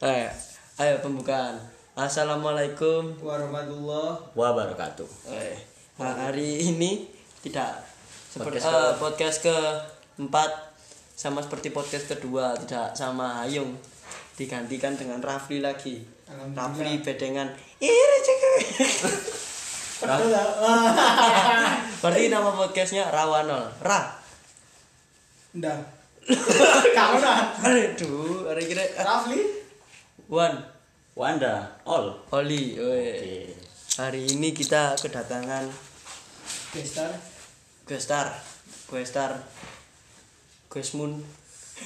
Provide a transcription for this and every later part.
Eh, ayo pembukaan. Assalamualaikum. warahmatullah wabarakatuh. Eh, hari ini tidak seperti Podcast eh, podcast keempat sama seperti podcast kedua tidak sama Hayung digantikan dengan Rafli lagi. Rafli bedengan. Iri. Berarti nama podcastnya Rawanol. Ra. Ndah kau dah Aduh, hari kira Rafli One Wanda, all. Oli. Oke. Hari ini kita kedatangan Gestar Questar Questar Quesmun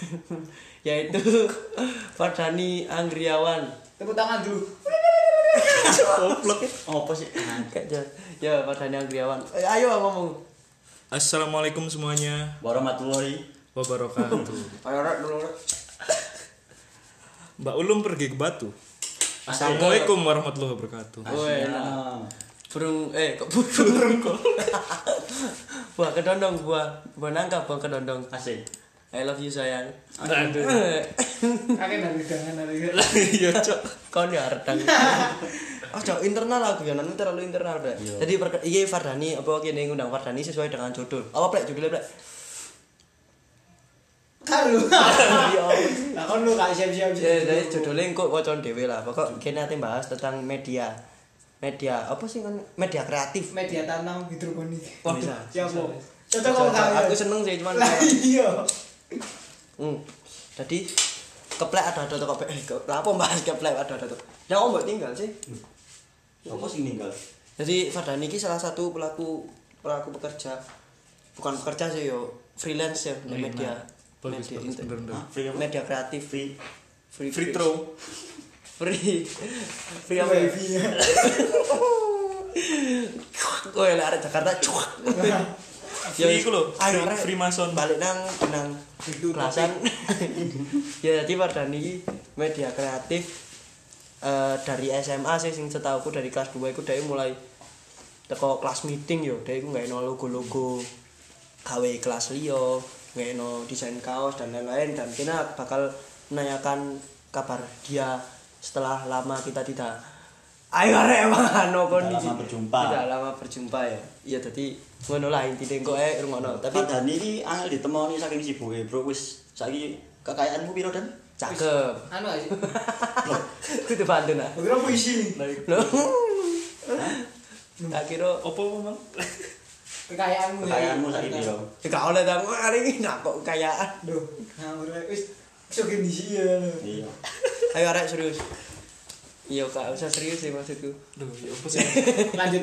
yaitu Fardani Anggriawan tepuk tangan dulu Goblok. Apa sih? Ya Fardani Anggriawan Eh, ayo ngomong Assalamualaikum semuanya Warahmatullahi wabarakatuh. ayo dulu. Mbak Ulum pergi ke Batu. Assalamualaikum warahmatullahi wabarakatuh. Enak. burung eh kok burung kok? Buah kedondong buah buah nangka buah kedondong. Asik. I love you sayang. Aduh. kakek dari gangan dari Iya, Cok. kau nih redang oh cok internal aku ya nanti terlalu internal deh jadi perke- iki Fardani apa kini ngundang Fardani sesuai dengan judul. Apa plek judulnya plek karu sih? lah kan lu gak siap siap Eh, jadi judulnya kok wacon dewe lah. Pokok kini nanti bahas tentang media. Media apa sih kan media kreatif. Media tanam hidroponik. Bisa. siap lo Cocok, kok aku seneng sih cuman lah iya. Hmm. jadi keplek ada ada kok eh lah apa bahas keplek ada ada tuh? Yang om mbak tinggal sih? Apa sih meninggal? jadi Fardani ini salah satu pelaku pelaku pekerja. Bukan pekerja sih yo. Freelance ya di media. Nah. Bagus, media bagus, bener, bener. Hah? Free media kreatif Free. free Free throw. free free apa ya ya arek Jakarta cuak Free iku lho, ayo free- mason. balik nang nang kelasan ya jadi Fardani ini media kreatif eh, dari SMA sih sing setauku dari kelas 2 iku dia mulai teko kelas meeting yo dia iku nggak logo-logo gawe kelas liyo nggak desain kaos dan lain-lain dan kita bakal menanyakan kabar dia setelah lama kita tidak ayo arek emang ano kondisi lama berjumpa. tidak lama berjumpa ya iya jadi ngono lah intinya kok eh ngono tapi Tapi Dani ini angel ditemoni saking sibuke, Bro. Wis saiki kekayaanmu piro Dan? cakep anu aja kudu bantu nah kira puisi Loh. tak kira Apa Mang? Kekayaanmu Kekayaanmu saiki piro? Ya gak oleh tak hari ini nak kok kayaan. Duh, ngawur wis iso gini sih ya. Iya. Ayo arek serius. Iya kak usah serius sih maksudku. Duh, ya apa sih? Lanjut.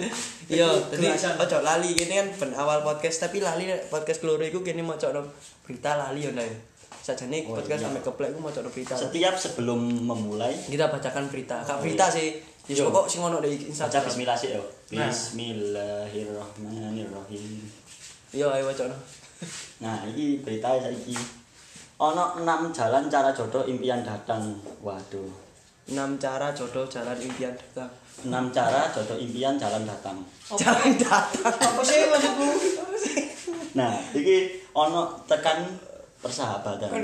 Iya, jadi ojo lali ini kan ben awal podcast tapi lali podcast keloro iku kene mau cok berita lali ya ndak. Sajane Oh, podcast iya. sampai keplek iku mau cok berita. Setiap sebelum memulai Kita bacakan berita. Kak Oh, berita sih. Ya Yo. pokok sing ono di baca Instagram. bismillah sih yo. Nah. Bismillahirrahmanirrahim. Iya ayo wacana. Nah, iki berita saiki. Ono 6 jalan cara jodoh impian datang. Waduh. 6 cara jodoh jalan impian datang. 6 cara jodoh impian jalan datang. Jalan datang. Apa sih maksudmu? Nah, iki ono tekan persahabatan. Kan.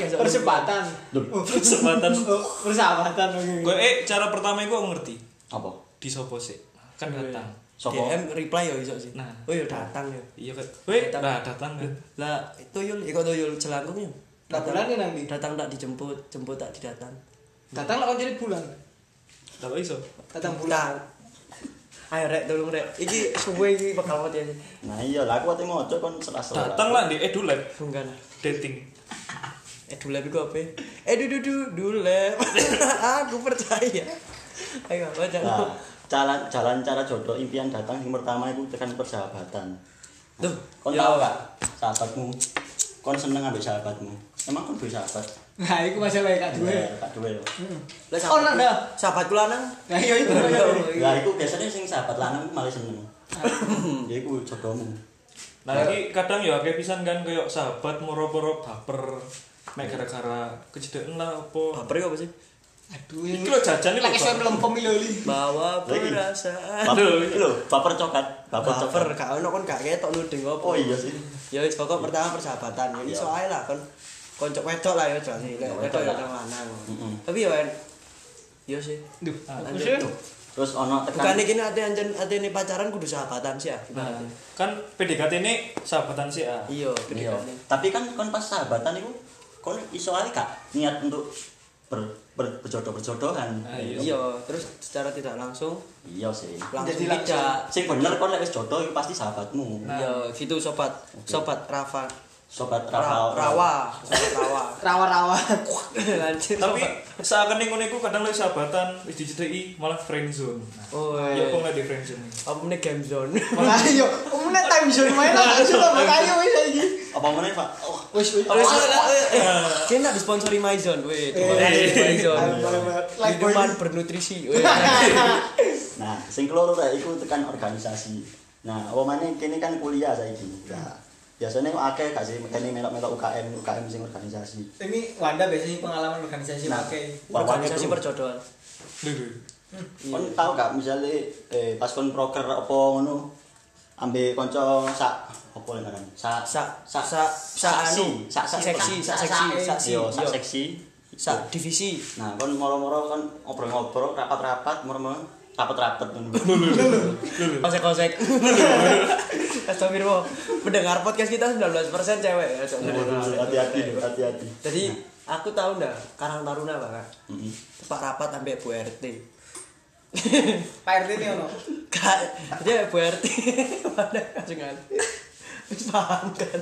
Oh, persahabatan oke. Gue eh cara pertama itu aku ngerti. Apa? Di sopo sih? Kan datang. Sopo? DM reply yo iso sih. Nah. Oh iya datang ya. Iya kan. Weh, Datang. nah datang kan. Lah, tuyul, ikut tuyul celangkung ya. Lah, bulan kan nanti? Datang tak dijemput, jemput tak didatang. Datang lah kan jadi bulan. Lah kok iso? Datang bulan. Ayo rek, tolong rek. Iki suwe iki bakal mati aja. Nah, iya lah aku ate moco kon selas-selas. Datang lah di edulab Sungkan. dating. Eh iku apa? Eh du du du dulep. Aku percaya. Ayo baca. Nah, jalan jalan cara jodoh impian datang yang pertama itu tekan persahabatan. Tuh, Kon tahu gak sahabatmu? Kon seneng ambek sahabatmu. Emang kon duwe sahabat? Nah, itu masalah kak dua. Kak duwe yo. Lah Oh, nang dah. Sahabatku lanang. Nah, iya itu. Lah iku biasanya sing sahabat lanang malah seneng. Ya iku jodohmu. Nah, ini kadang ya akeh pisan kan kayak sahabat moro-moro baper. Mek gara-gara kejadian lah apa. Baper iku apa sih? Aduh, Iki lho jajan iki lho. Lagi saya melempem iki lho, Li. Bawa perasaan. Baper iki lho, baper coklat, baper Baper, coklat. gak ono kon gak ketok nuding apa. Oh iya sih. Ya wis pokok pertama persahabatan. Ini Iya. soalnya lah kon koncok wedok lah ya jelas Ya, Wedok ya lanang. Mm-mm. Tapi ya Iya sih. Duh, aku sih. Terus ono tekan Bukan iki nek ate anjen atene pacaran kudu sahabatan sih ya. Nah, kan PDKT ini sahabatan sih ah. Iya, Iya. PDKT. Tapi kan kon pas sahabatan itu kon iso ae gak niat untuk ber, ber, berjodoh-berjodohan. Ah, iya. Iya, terus secara tidak langsung Iya sih. langsung Jadi tidak. Sing bener kon lek wis jodoh itu pasti sahabatmu. Nah. Iya, gitu sobat. Sobat Rafa. Sobat Ra- Rafa. Rawa, sobat Rawa. Rawa-rawa. Lanjut. Tapi seakan ning iku kadang lagi sahabatan wis dicedeki malah friend zone. Nah, Oh, ya iya. kok nggak di friend zone. Apa meneh game zone? Ayo, kamu nek time zone main lah, ayo wis. Apa meneh, Pak? Oh, Wis wis. Nak disponsori kasih Eh, Maizone. Like Minuman bernutrisi. Nah, sing keloro rek iku tekan organisasi. Nah, apa maneh kene kan kuliah saiki. Nah, biasanya kok akeh gak sih kene melok-melok UKM, UKM sing organisasi. Ini Wanda biasanya pengalaman organisasi Nah, pakai. Organisasi perjodohan. Duh. Kon tau gak misalnya eh, pas kon proker apa ngono ambil konco sak apa ngaran? Sak Sak sak sak sak anu, sak sak seksi, sak seksi, sak seksi. Yo. seksi. Sak divisi. Nah, kon moro-moro kan ngobrol-ngobrol, rapat-rapat, moro-moro rapat-rapat. Kosek-kosek. Astagfirullah. Mendengar podcast kita 19% cewek ya. Cok. Hati-hati, hati-hati. Jadi aku tahu ndak Karang Taruna Pak. Heeh. Pak rapat sampai Bu RT. Pak RT ini ono. Kak, dia Bu RT. Mana kajengan. Wis paham kan.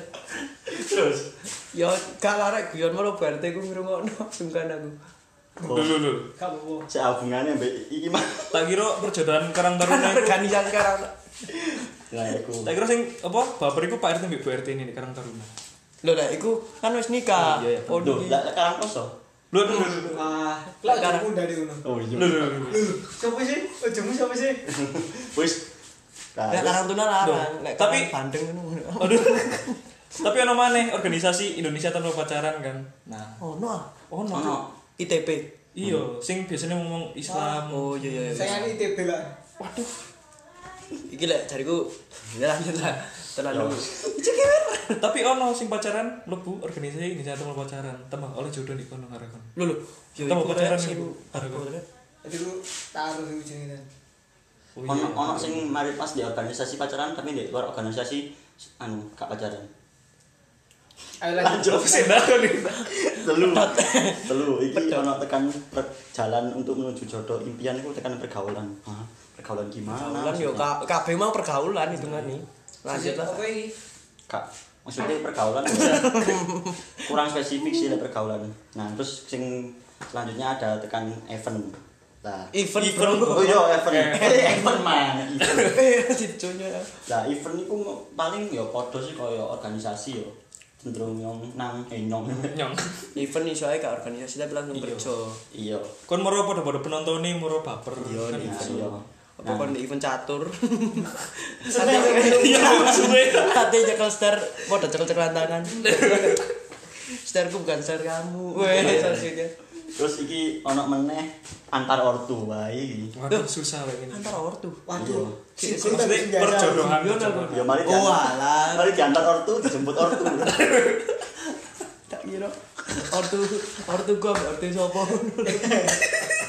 Terus Ya gak larek guyon malah Bu RT ku ngrungokno sungkan aku. Lho lho lho. Gak apa-apa. Saya hubungannya mbak iki mah. Tak kira perjodohan Karang Taruna iku. Organisasi Karang Nah, iku. Tak kira sing apa baper iku Pak RT mbek Bu RT ini Karang Taruna. Lho lah iku kan wis nikah. Iya, iya. Oh, Duh, iki. lah karang koso. Lho lho lho. lho. Lah Sekarang. jemput dari ono. Oh iya. Lho lho lho. lho. Lho, siapa sih? Oh, jemu siapa sih? Wis. Nah, Karang Tuna larang, lek tapi- Bandeng ngono. Aduh. Tapi ono maneh organisasi Indonesia tanpa pacaran kan. Nah, Oh, no. ah. ono. ono. ITP. Iya, sing biasanya ngomong Islam. Oh iya iya. iya. Saya ini ITB lah. Waduh. Iki lek jariku ya lah. Terlalu. Tapi ono sing pacaran mlebu organisasi Indonesia tanpa pacaran. Tembak oleh jodoh di kono karo kono. Lho lho. Ya Temu iku pacaran sing- Ada kok. Jadi lu taruh di ujungnya. Oh, Ono iya. ono sing mari pas di organisasi pacaran tapi di luar organisasi anu gak pacaran. Ayo lanjut. Apa sih dah nih? Telu. Telu iki ono tekan perjalanan untuk menuju jodoh impian itu tekan pergaulan. Hah? Pergaulan gimana? Pergaulan yo ka- kabeh mang pergaulan hitungane. Lanjut lah. Ini? Kak, maksudnya pergaulan kurang spesifik sih pergaulan. Nah, terus sing selanjutnya ada tekan event. Nah, Event Event. oh iya event. Eh, event man. Event. Diconya. Lah event iku paling ya padha sih kaya organisasi ya. Cenderung nyong nang eh nyong. Nyong. Event iso ae gak organisasi tapi langsung Iya. kerja. Iya. Kon moro padha-padha penonton nih moro baper. Iya, Kan. Nah, iso. iya. Apa kon di event catur? Iya, maksudnya. Hati cekel star, padha cekel-cekelan tangan. Starku bukan star kamu. Weh, maksudnya. Terus iki ono meneh antar ortu wae iki. Waduh, susah kayak gini. Antara ortu. Waduh. Iya. Si- si- Maksudnya perjodohan. Iya, perjodohan. Ya mari Oh, diantar- alah. Mari diantar ortu dijemput ortu. Tak kira ortu ortu gua ortu sapa.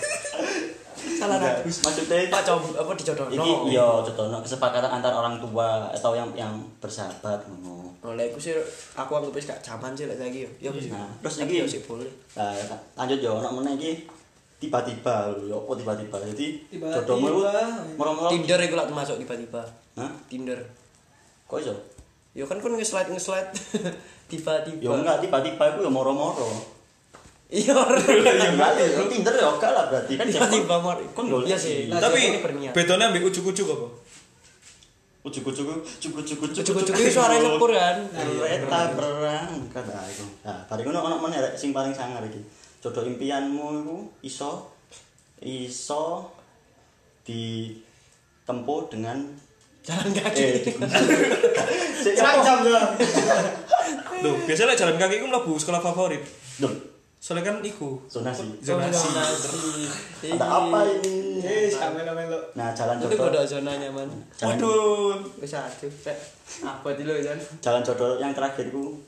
Salah aku. Maksudnya Pak coba apa dijodohno. Iki iya contohnya kesepakatan antar orang tua atau yang yang bersahabat ngono. Oleh aku sih aku anggap wis gak zaman sih lek saiki yo. Ya wis. Nah, terus iki- yo sih boleh. Nah, lanjut yo ono meneh iki tiba-tiba lho, yo apa tiba-tiba. Jadi jodohmu iku moro-moro. Tinder iku lak masuk tiba-tiba. Hah? Tinder. Kok iso? Yo kan kon nge-slide nge-slide tiba-tiba. Yo enggak tiba-tiba iku yo moro-moro. Iya. Ya enggak, yo Tinder yo enggak lah berarti kan Tiba-tiba mor. Kon golek. Iya sih. Nah, Tapi bedone ambek ujuk-ujuk apa? Ujuk-ujuk, ujuk-ujuk, Ujuk-ujuk suaranya sepur kan. Kereta perang kada iku. Nah, bari ngono ono meneh rek sing paling sangar iki. Jodoh impianmu iku iso iso ditempuh dengan Jalan kaki. Sik Serang jam ya. Loh, biasanya jalan kaki iku mlebu sekolah favorit. Duh, Soalnya kan iku zonasi. zonasi. Ada apa ini? Eh, melo-melo. Nah, jalan Itu jodoh. kodok zona nyaman. Jalan, Waduh. Wis aduh, Rek. Apa dulu kan? jalan jodoh yang terakhir ku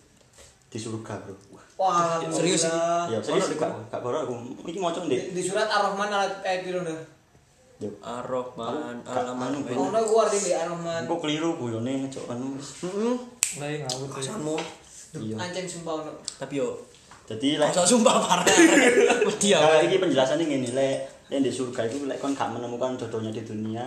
di surga, Bro. Wah, Serius alhamdulillah. Ya serius gak gak baru aku iki maca ndek. Di surat Ar-Rahman ayat piro dah? Yo. Ar-Rahman alaman anu. Ono ku arti di Ar-Rahman. Kok keliru guyone cok anu. Heeh. Lah ngawur. Kasanmu. Iya. Ancen sumpah ono. Tapi yo Jadi lek sumpah parah. Wedi Nah, aku. iki penjelasannya ngene lek lek di surga itu lek kon gak menemukan jodohnya di dunia,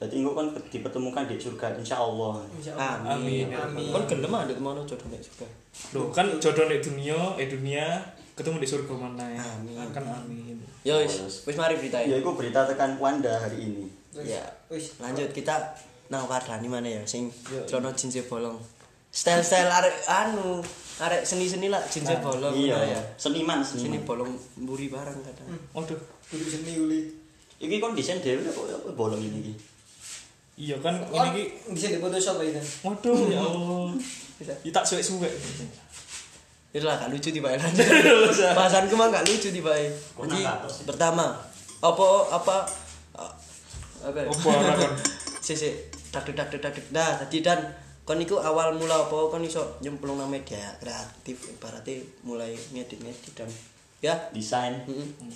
berarti engko kon dipertemukan di surga insyaallah. Insyaallah. Amin. Amin. Kon gelem ada ke mana jodoh nek juga. Loh, kan jodoh di dunia, eh dunia ketemu di surga mana ya? Amin. Kan amin. Yo wis, wis mari Ya beritain. iku berita tekan Wanda hari ini. Ya. Wis. Lanjut kita nang Wardani mana ya sing celana jeans bolong. Style-style arek anu, arek seni-seni lah jeans bolong Iya ya. Seniman seniman. bolong mburi bareng kadang. Waduh. Kudu seni uli. Iki kon desain dhewe kok apa bolong ini iki. Iya kan Oh, ini ki bisa di Photoshop aja kan. Waduh, ya Allah. Bisa. Ya tak suwek-suwek. Itu lah gak lucu tiba lanjut. Bahasanku mah gak lucu tiba. Jadi pertama apa apa apa ya? Apa si si tak tak tak tak nah tadi dan kon iku awal mula apa kon iso nyemplung nang media kreatif ibaratnya mulai ngedit ngedit dan ya Desain. mm-mm.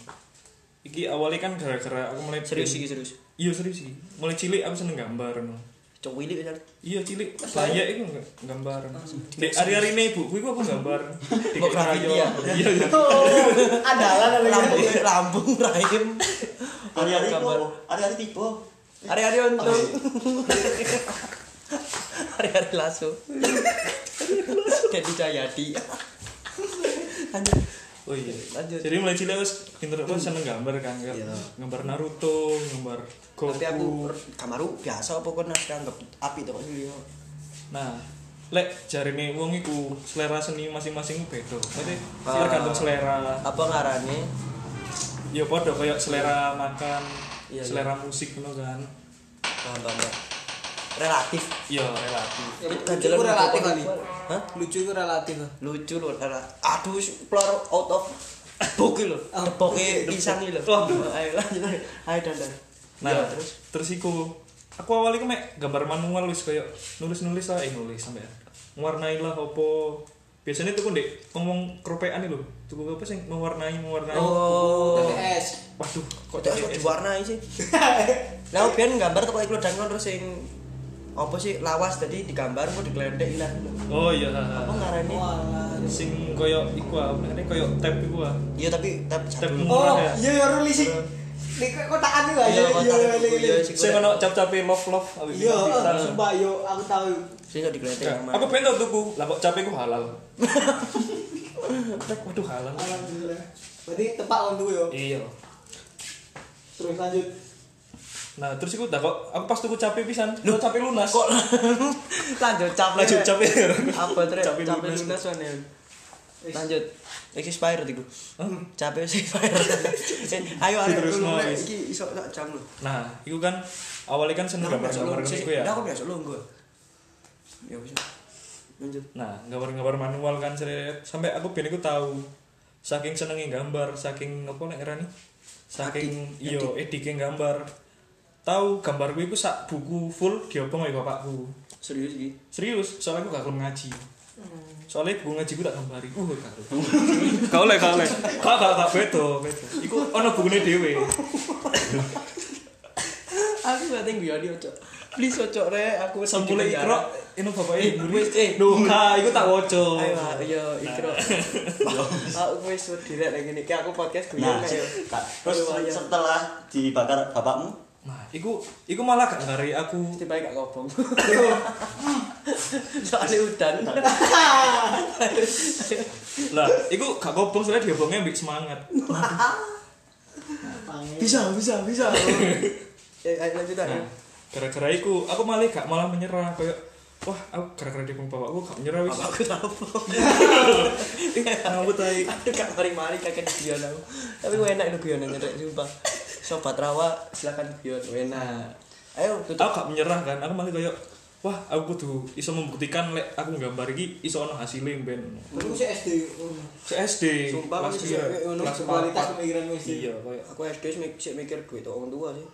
Iki awalnya kan gara-gara aku mulai serius sih serius Iya serius sih. Mulai cilik aku seneng gambar no. cowok ini kan Iya cilik itu enggak gambar. Di hari-hari ini ibuku iku aku gambar. Di ya? Iya iya. Oh, andalan ada lambung lambung rahim Hari-hari hari-hari tiba. hari-hari untung hari-hari lasso Dedi Cahyadi lanjut Oh iya. Lanjut. Jadi mulai cilik aku pinter apa seneng gambar kan. Iya. Gambar Naruto, gambar Goku. tapi aku kamaru biasa apa kon nasi anggap api tuh sih Nah, lek jarine wong iku selera seni masing-masing beda. Berarti Ah. tergantung selera. apa ngarane Ya padha kayak selera makan, Iya, selera musik ngono kan. paham paham. Relatif Iya, relatif. Ya, Itu lucu itu relatif kali. Hah? Lucu itu relatif. lucu loh aduh plor out of book loh Oh. tepoknya pisang loh ayo lanjut ayo ayo dan dan Nah, Ya, terus terus iku aku awalnya mek gambar manual wis kayak nulis-nulis lah, eh nulis sampai mewarnai lah opo. Biasanya tuh ndek ngomong keropekan itu tuku apa sih mewarnai mewarnai. oh TPS. Waduh, kok kok diwarnai sih lah biar gambar tuh kalau ikut dan terus sing apa sih lawas tadi digambar kok digelentek lah Oh iya. apa ngarani Wah. Sing koyo iku ah, ini koyo tab iku ah. iya tapi tapi Tab jadul Oh, murah ya. iya ya nulis sih. Di kotakan itu aja. Iya, Iya, kotakan iya, itu, iya. iya, sih. Sing ono cap-cape love love Iya, itu kita- sumpah yo aku tahu. sih kok mana aku pengen tau tuku, lah kok capek ku halal. Waduh halal. Alhamdulillah. Berarti tepat on tuh yo. Iya. Terus lanjut. Nah, terus iku tak kok aku pas tuku capek pisan, lu capek lunas. kok lanjut capek lanjut capek. apa terus Capek capek lunas. lunas mana lanjut iki expired iku Hah? capek sih expired Eh, ayo ayo Terus mau, wis. iki iso tak jam lu Nah, iku kan awalnya kan seneng gambar-gambar sih iku ya. aku biasa lu gue ya bisa lanjut Nah, gambar-gambar manual kan seret. sampai aku ben iku tahu saking senengnya gambar, saking apa nek ngarani? Saking iya edike gambar. Tahu gambarku iku sak buku full diobong oleh bapakku. serius iki Serius, soalnya aku gak gelem ngaji. Soalnya buku ngaji gue tak gambari. Uh, gak Kau oleh, kau oleh. Kau gak gak beto, beto. Iku ono bukune dhewe. aku gak tinggi ya dia cok please cocok re aku Sembule ikro, ini bapaknya Eh, wis, eh. Duh, enggak, iku tak woco. ayo ayo ikro aku wis wedi rek ngene iki aku podcast gue Nah, setelah dibakar bapakmu, Nah, iku iku malah gak ngari aku. tiba gak ngobong soalnya udan Lah, iku gak kobong soalnya diobongnya ambek semangat. bisa bisa bisa eh ayo lanjut Nah, gara-gara iku aku malah gak malah menyerah kayak wah aku gara-gara diobong bapakku gak menyerah wis. aku tahu Ngawut ae. gak mari-mari kakek guyon aku tapi gue enak itu guyon nyerek sumpah sobat rawa silakan guyon enak ayo Aku tutup gak menyerah kan, aku malah kayak wah aku kudu iso membuktikan lek aku nggambar iki iso ono hasilnya ben. Aku sih SD. Si SD Sumpah, kelas aku ono kelas kualitas empat. pemikiran SD. Iya, aku SD sih mik- sih mikir duit orang tua sih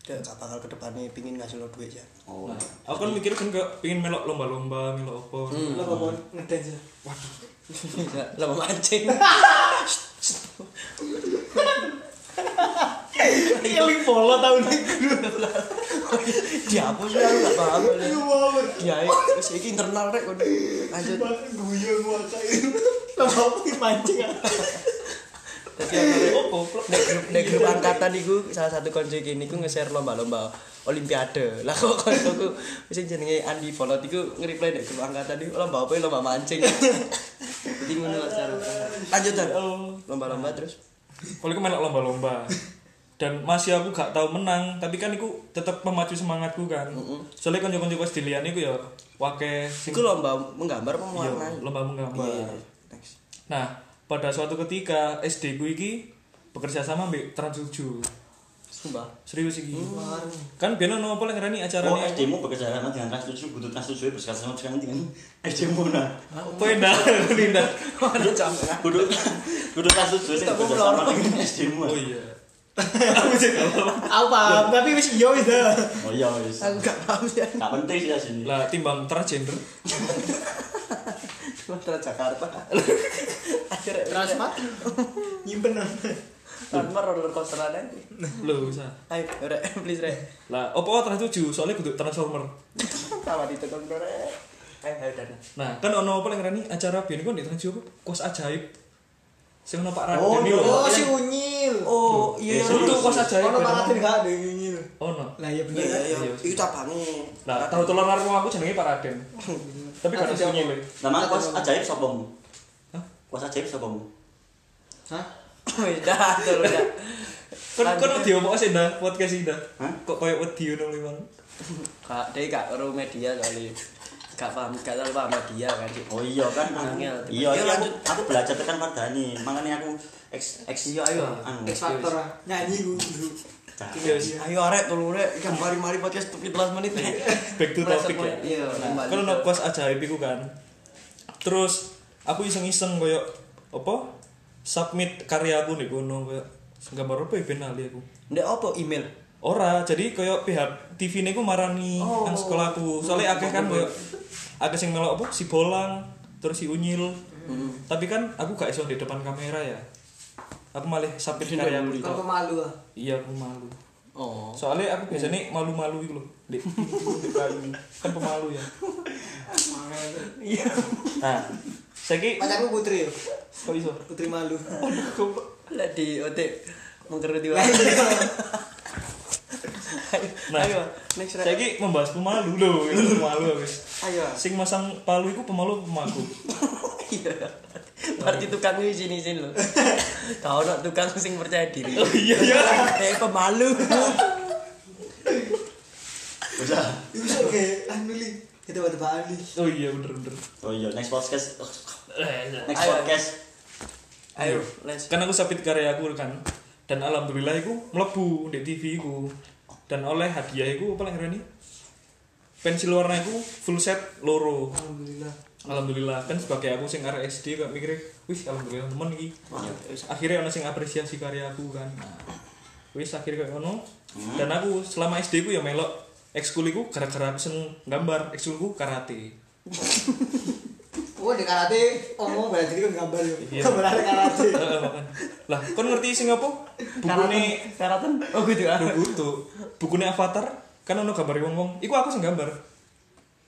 kayak gak bakal ke depannya pingin ngasih lo duit ya oh, Nah, aku kan mikir kan kayak pengen melok lomba-lomba, melok apa. Hmm. Lo ngomong ngedance. Waduh, lama mancing Eling polo tahun ini. dihapus ya aku gak paham dia wis iki internal rek kono lanjut Guyon wakai. Lama mancing. Dadi aku nek grup nek grup angkatan iku salah satu konco iki niku nge-share lomba-lomba olimpiade. Lah kok koncoku sing jenenge Andi Bolot iku nge-reply nek grup angkatan iku lomba apa ya? lomba mancing. Jadi ngono cara. Lanjut Dan. Lomba-lomba terus. Kalau aku main lomba-lomba dan masih aku gak tahu menang tapi kan aku tetap memacu semangatku kan soalnya konco-konco pas dilihat iku ya wake sing Iku lomba menggambar apa iya, lomba menggambar Iya, iya. Next. nah pada suatu ketika SD ku iki bekerja sama mbak Trans 7 Sumpah. serius iki kan biar ono apa yang ngerani acara Oh, nih SD-mu bekerja sama dengan Trans 7, butuh Trans 7 bersekat sama dengan dengan SD-mu nah. apa endah Linda Aduh capek. Kudu kudu Trans 7 sing bekerja sama dengan SD-mu. oh iya aku sih gak apa Aku paham, tapi wis iya wis dah. Oh iya wis. Aku gak paham ya. Gak penting sih ya sini. lah timbang transgender Sumatera Jakarta. Akhirnya Transmat. Nyimpen. Transmart roller coaster ada. lo usah Ayo, rek, please rek. lah opo trans 7 soalnya kudu transformer Tawa di tekan rek. Ayo, ayo dan. nah kan ono apa yang ngerani acara biar kan di trans 7 apa kos ajaib sing ono Pak Oh, Raden lho Oh, si unyil. Oh, iya, iya. itu kos ajaib Ono bener. paratin gak ada unyil. ono Lah iya bener. Iya, iya, Iya. itu cabangnya. Nah, tahu tulan rumah aku jenenge Pak Raden. Tapi kan Ada sunyi lho. Nama kos ajaib sapa mu? Hah? Kos ajaib sapa mu? Hah? Wis dah, terus dah. Kon kon wedi opo sih dah podcast iki dah? Hah? Kok koyo wedi ngono lho, Bang. Kak, dia gak perlu media kali. Gak paham, gak terlalu paham media kan. Oh iya kan. Angel. Iya, Iya, iya aku, aku belajar tekan Mardani. Makanya aku X X Iya, ayo. Anu. X Factor ah. nyanyi gue. Iya. Ayo arek tolong rek, ikan mari-mari podcast 17 menit. Back to topic ya. Iya, Nah, kan ono kos ajaib iku kan. Terus aku iseng-iseng koyo apa? Submit karya aku nih kono koyo gambar apa ya ben ali aku. Ndek apa email? Ora, jadi koyo pihak TV niku marani Oh. nang sekolahku. Soalnya akeh kan koyo akeh sing melok apa si Bolang, terus si Unyil. Tapi kan aku gak iso di depan kamera ya. Aku malah Tidak karya aku. Kau pemalu ah. Iya, aku malu. Oh. Soalnya aku biasanya malu-malu itu loh. Dek. Kan pemalu ya. Iya. Nah, saiki Pacarku putri ya. kok iso? Putri malu. Lah di otek mengkeruti Lah, wae. Iya. Nah, Ayo, next rek. Saiki membahas pemalu loh, itu pemalu wis. Ayo. Sing masang palu iku pemalu pemaku. Iya. Berarti tukang ini sini sini loh. Kau nak tukang sing percaya diri. Oh iya iya. Kayak pemalu. Bisa. Itu bisa kayak anu li. Kita buat Bali. Oh iya bener bener. Oh iya, next podcast. Next Ayo. podcast. Ayo, let's. Kan aku submit karya aku kan. Dan alhamdulillah iku mlebu di TV iku. Dan oleh hadiah iku apa ini? Pensil warna iku full set loro. Alhamdulillah. Alhamdulillah kan sebagai aku sing arek SD kok mikir, wih alhamdulillah temen iki. Akhirnya ono sing apresiasi karya aku kan. Nah, wis akhirnya kayak ono. Dan aku selama SD ku ya melok ekskul iku gara-gara aku seneng gambar, ekskulku karate. Oh di karate, omong berarti kan gambar ya. Iya. Gambar ada karate. Lah, kon ngerti sing apa? Bukune Karatan. Oh gitu ah. Naruto. Bukune Avatar kan ono gambar wong-wong. Iku aku sing gambar.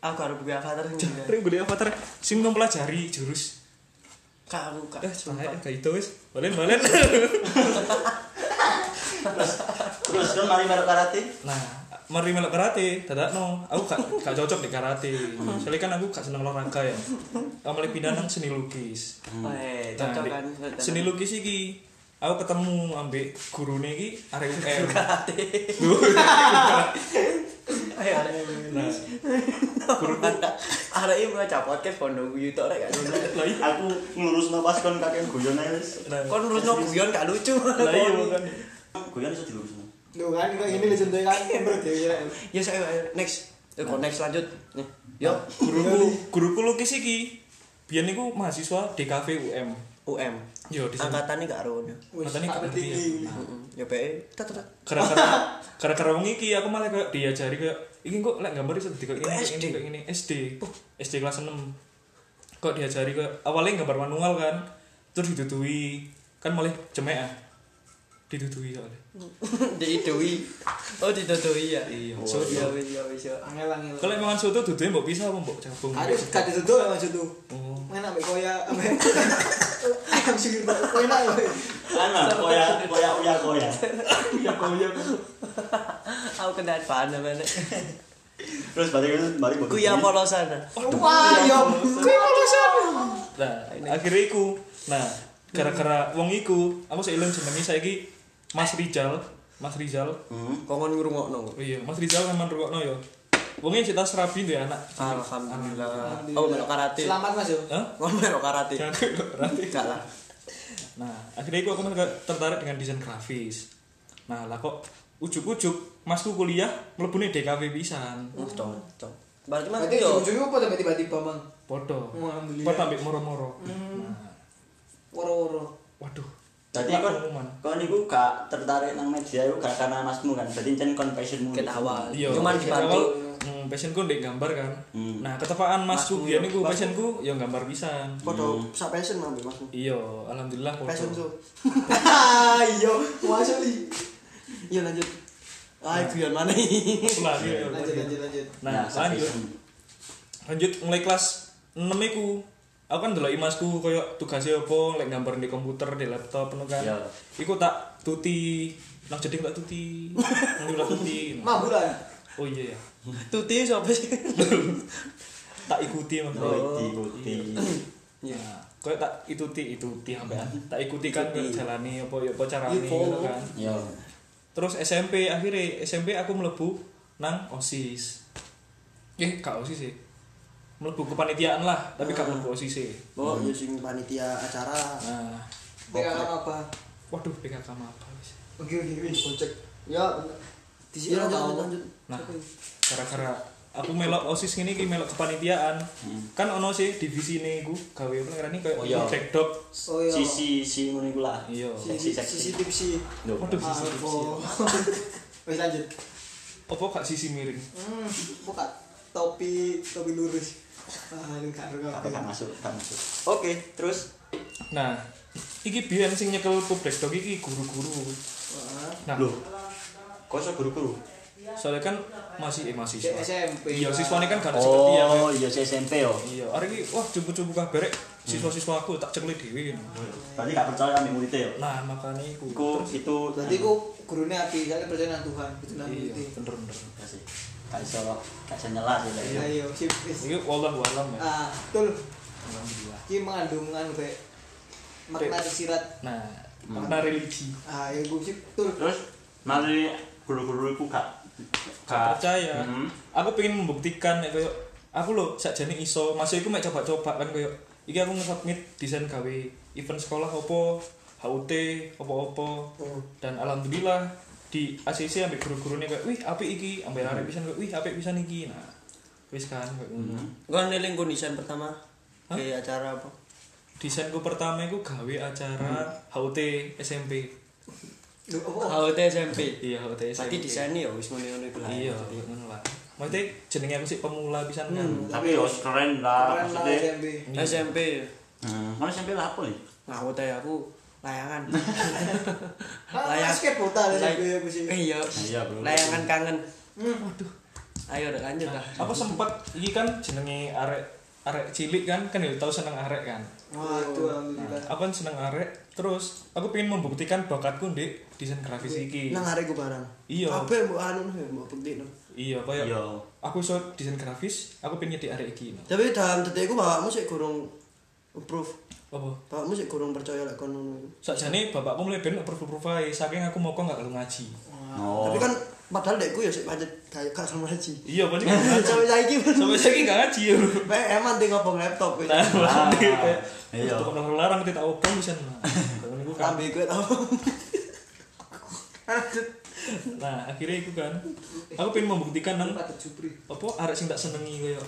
Aku harus buka avatar sing. Jare gede Avatar sing mempelajari jurus. Kak aku kak. Eh, saya kayak itu wis. Balen-balen. Terus kan mari melok karate. Nah, mari melok karate, dadakno. Aku gak gak cocok di karate. Soalnya kan aku gak seneng olahraga ya. Aku malah pindah nang seni lukis. Eh, Nah, cocok di kan. Seni lukis iki aku ketemu ambek gurune iki arek UM. Karate. Ayo arek. Nah, Guruku arek iki baca podcast pondok guyu tok rek iya. Aku ngurusno pas kon kakek guyon ae wis. Nah, Kon nurusno guyon gak lucu. lah iya kan. Guyon iso dilurusno. Lu kan kayak gini lu contohnya kan bro dia. Ya saya ayo next. Eh, kok next lanjut. Nih. Yo, Guruku, guruku lukis iki biyen niku mahasiswa DKV UM. UM. Yo di sana. Angkatane gak Matanya tak gak ya. tinggi. Ya bae. Gara-gara gara-gara wong iki aku malah kayak diajari kayak iki kok lek gambar iso kayak Iku ini, kayak SD? ini, kayak ini SD. SD kelas 6. kok diajari kok awalnya gambar manual kan terus didudui kan malah cemek ah didudui soalnya Diidoi. Oh, didodoi ya. Iya. So, iya wis ya wis ya. Angel angel. kalau emang soto duduknya mbok pisah apa mbok cabung Ada gak ditutup ya maksud tuh. oh Main ambek koya ayam sih enak ya. Ana koya koya uya koya. Ya koya. Aku kena apa nek. Terus balik itu balik balik. Kuya polosan. Wah, ya. Kuwi polosan. nah akhirnya iku nah gara-gara wong iku aku seiling jenenge saiki Mas Rizal Mas Rizal Hmm. Kongon ngrungokno. oh iya Mas Rizal memang rukokno ya wongnya cerita serabi deh anak Alhamdulillah. Oh, melok karate. Selamat Mas yo. Hah? Melok karate. Jangan. Enggak lah. Nah, akhirnya aku, aku tertarik dengan desain grafis. Nah, lah kok ujuk-ujuk masku kuliah mlebune DKV pisan. Oh, cocok. Berarti Mas Berarti yo ujungnya apa tapi tiba-tiba Bang? Podo. Alhamdulillah. Podo ambek moro-moro. Nah, Woro-woro. waduh. Jadi kon kon niku gak tertarik nang media iku gak karena masmu kan. Berarti jen kon passionmu. ket awal. Iya. Cuman dibantu awal, Hmm, passionku ndek gambar kan. Hmm. Nah, ketepaan masku Masku biyen niku masku- passionku ya gambar pisan. Foto sak passion Mas Mas. Iya, alhamdulillah podo. Passion show. Iya, masuk li. Iya lanjut. Ah, guyon mana iki? Lah, iya, Lanjut iya. lanjut lanjut. Nah, lanjut. lanjut mulai kelas 6 iku aku kan ndelok masku koyo tugasnya apa lek gambar di komputer di laptop ngono kan Iya. iku tak tuti nang jeding tak tuti nang tak tuti Mambulan. oh iya ya Tuti sapa sih? tak ikuti maksudnya Oh, ikuti. Iya. Nah, koyo tak ikuti ituti sampean tak ikuti kan Ikuti. jalani apa ya apa carane Iya, follow. ngono kan Yo. terus SMP akhirnya SMP aku melebu nang OSIS eh gak OSIS sih melebu kepanitiaan lah tapi gak melebu OSIS sih Oh, yo sing panitia acara. nah PKK apa? waduh PKK apa wis Oke oke oke. Kocek. Ya, di sini Iya, lanjut, lanjut. Nah, gara-gara aku melok OSIS ini ki melok kepanitiaan. Kan ono sih divisi ini ku gawe apa ngarani kayak Oh, iya. backdrop. Oh iya. Sisi si ngono iku lah. Iya. Sisi sisi. Loh. Waduh, Ah, sisi divisi. Wes lanjut. Apa gak sisi miring? Hmm, buka topi topi lurus. Tapi masuk. Oke, terus Nah, iki biyen sing nyekel ku backdrop iki guru-guru. Nah, Loh. Kok iso guru-guru? soalnya kan masih eh masih Cek SMP. Iya, siswane kan gak ada seperti yang Oh, iya SMP yo. Iya, hari ini wah cupu-cupu kabeh rek siswa-siswa aku tak cekli dhewe. Berarti gak percaya ambek muridnya yo. Nah, makanya iku. Iku itu Berarti ku gurune api, saya percaya nang Tuhan, itu nang iya, murid. bener-bener. Gak sih. Gak iso gak iso nyela sih lah. Ayo, sip. wis. Iki wallahu alam ya. Ah, betul. Alhamdulillah. Ki mengandung anu kayak makna tersirat. Nah, makna religi. Ah, ya gue sip, betul. Terus mari guru-guru iku gak Gak percaya. Hmm. Aku pengen membuktikan koyo aku lho sakjane iso, masuk iku mek coba-coba kan koyo iki aku nge-submit desain gawe event sekolah opo, HUT, opo-opo. Dan alhamdulillah di ACC ambek guru-gurune kayak wih apik iki, ambek arek pisan kayak wih apik pisan iki. Nah, wis kan kayak ngono. Kon neling kon desain pertama. Hah? Ke acara apa? Desainku pertama iku gawe acara HUT SMP. Lu oh. HUT SMP. Iya, HUT SMP. Berarti desainnya ya wis ngono-ngono iku lah. Iya, ngono lah. Maksudnya jenenge aku sih pemula pisan kan. Tapi yo keren lah Keren lah maksudnya. SMP. SMP. Hmm, mana SMP lah apa nih? Ngawut ae aku layangan. Ah, Layak. skateboard lah Lay- SMP aku sih. Iya. Iya, bro. Layangan kangen. Hmm. Waduh. Ayo udah lanjut lah. Aku sempat iki kan jenenge arek arek cilik kan kan ya tau seneng arek kan. Waduh, Nah, alhamdulillah. aku kan seneng arek terus aku pengen membuktikan bakatku di desain grafis iki. Nang arek ku barang. Iya. Kabeh mbok anu mbok bukti no. Iya, kaya Iya. aku iso desain grafis, aku pengen jadi arek iki. Tapi dalam detikku bapakmu sih kurang approve. Apa? Bapakmu sih kurang percaya lek kon ngono. Sakjane bapakku mulai ben ae saking aku moko gak kalau ngaji. Oh. Tapi kan padahal dekku ya sik pancet kayak gak sama haji. Iya, ngaji. Sampai saiki pun. Sampai saiki gak ngaji ya. Mek emang ting ngobong laptop wis. Nah, Ah, iya. Tukang nomor larang kita obong bisa nah. Kalau niku kan. Lambe kuwi tau. Nah, akhirnya itu kan. Aku pengen membuktikan nang apa arek sing tak senengi kaya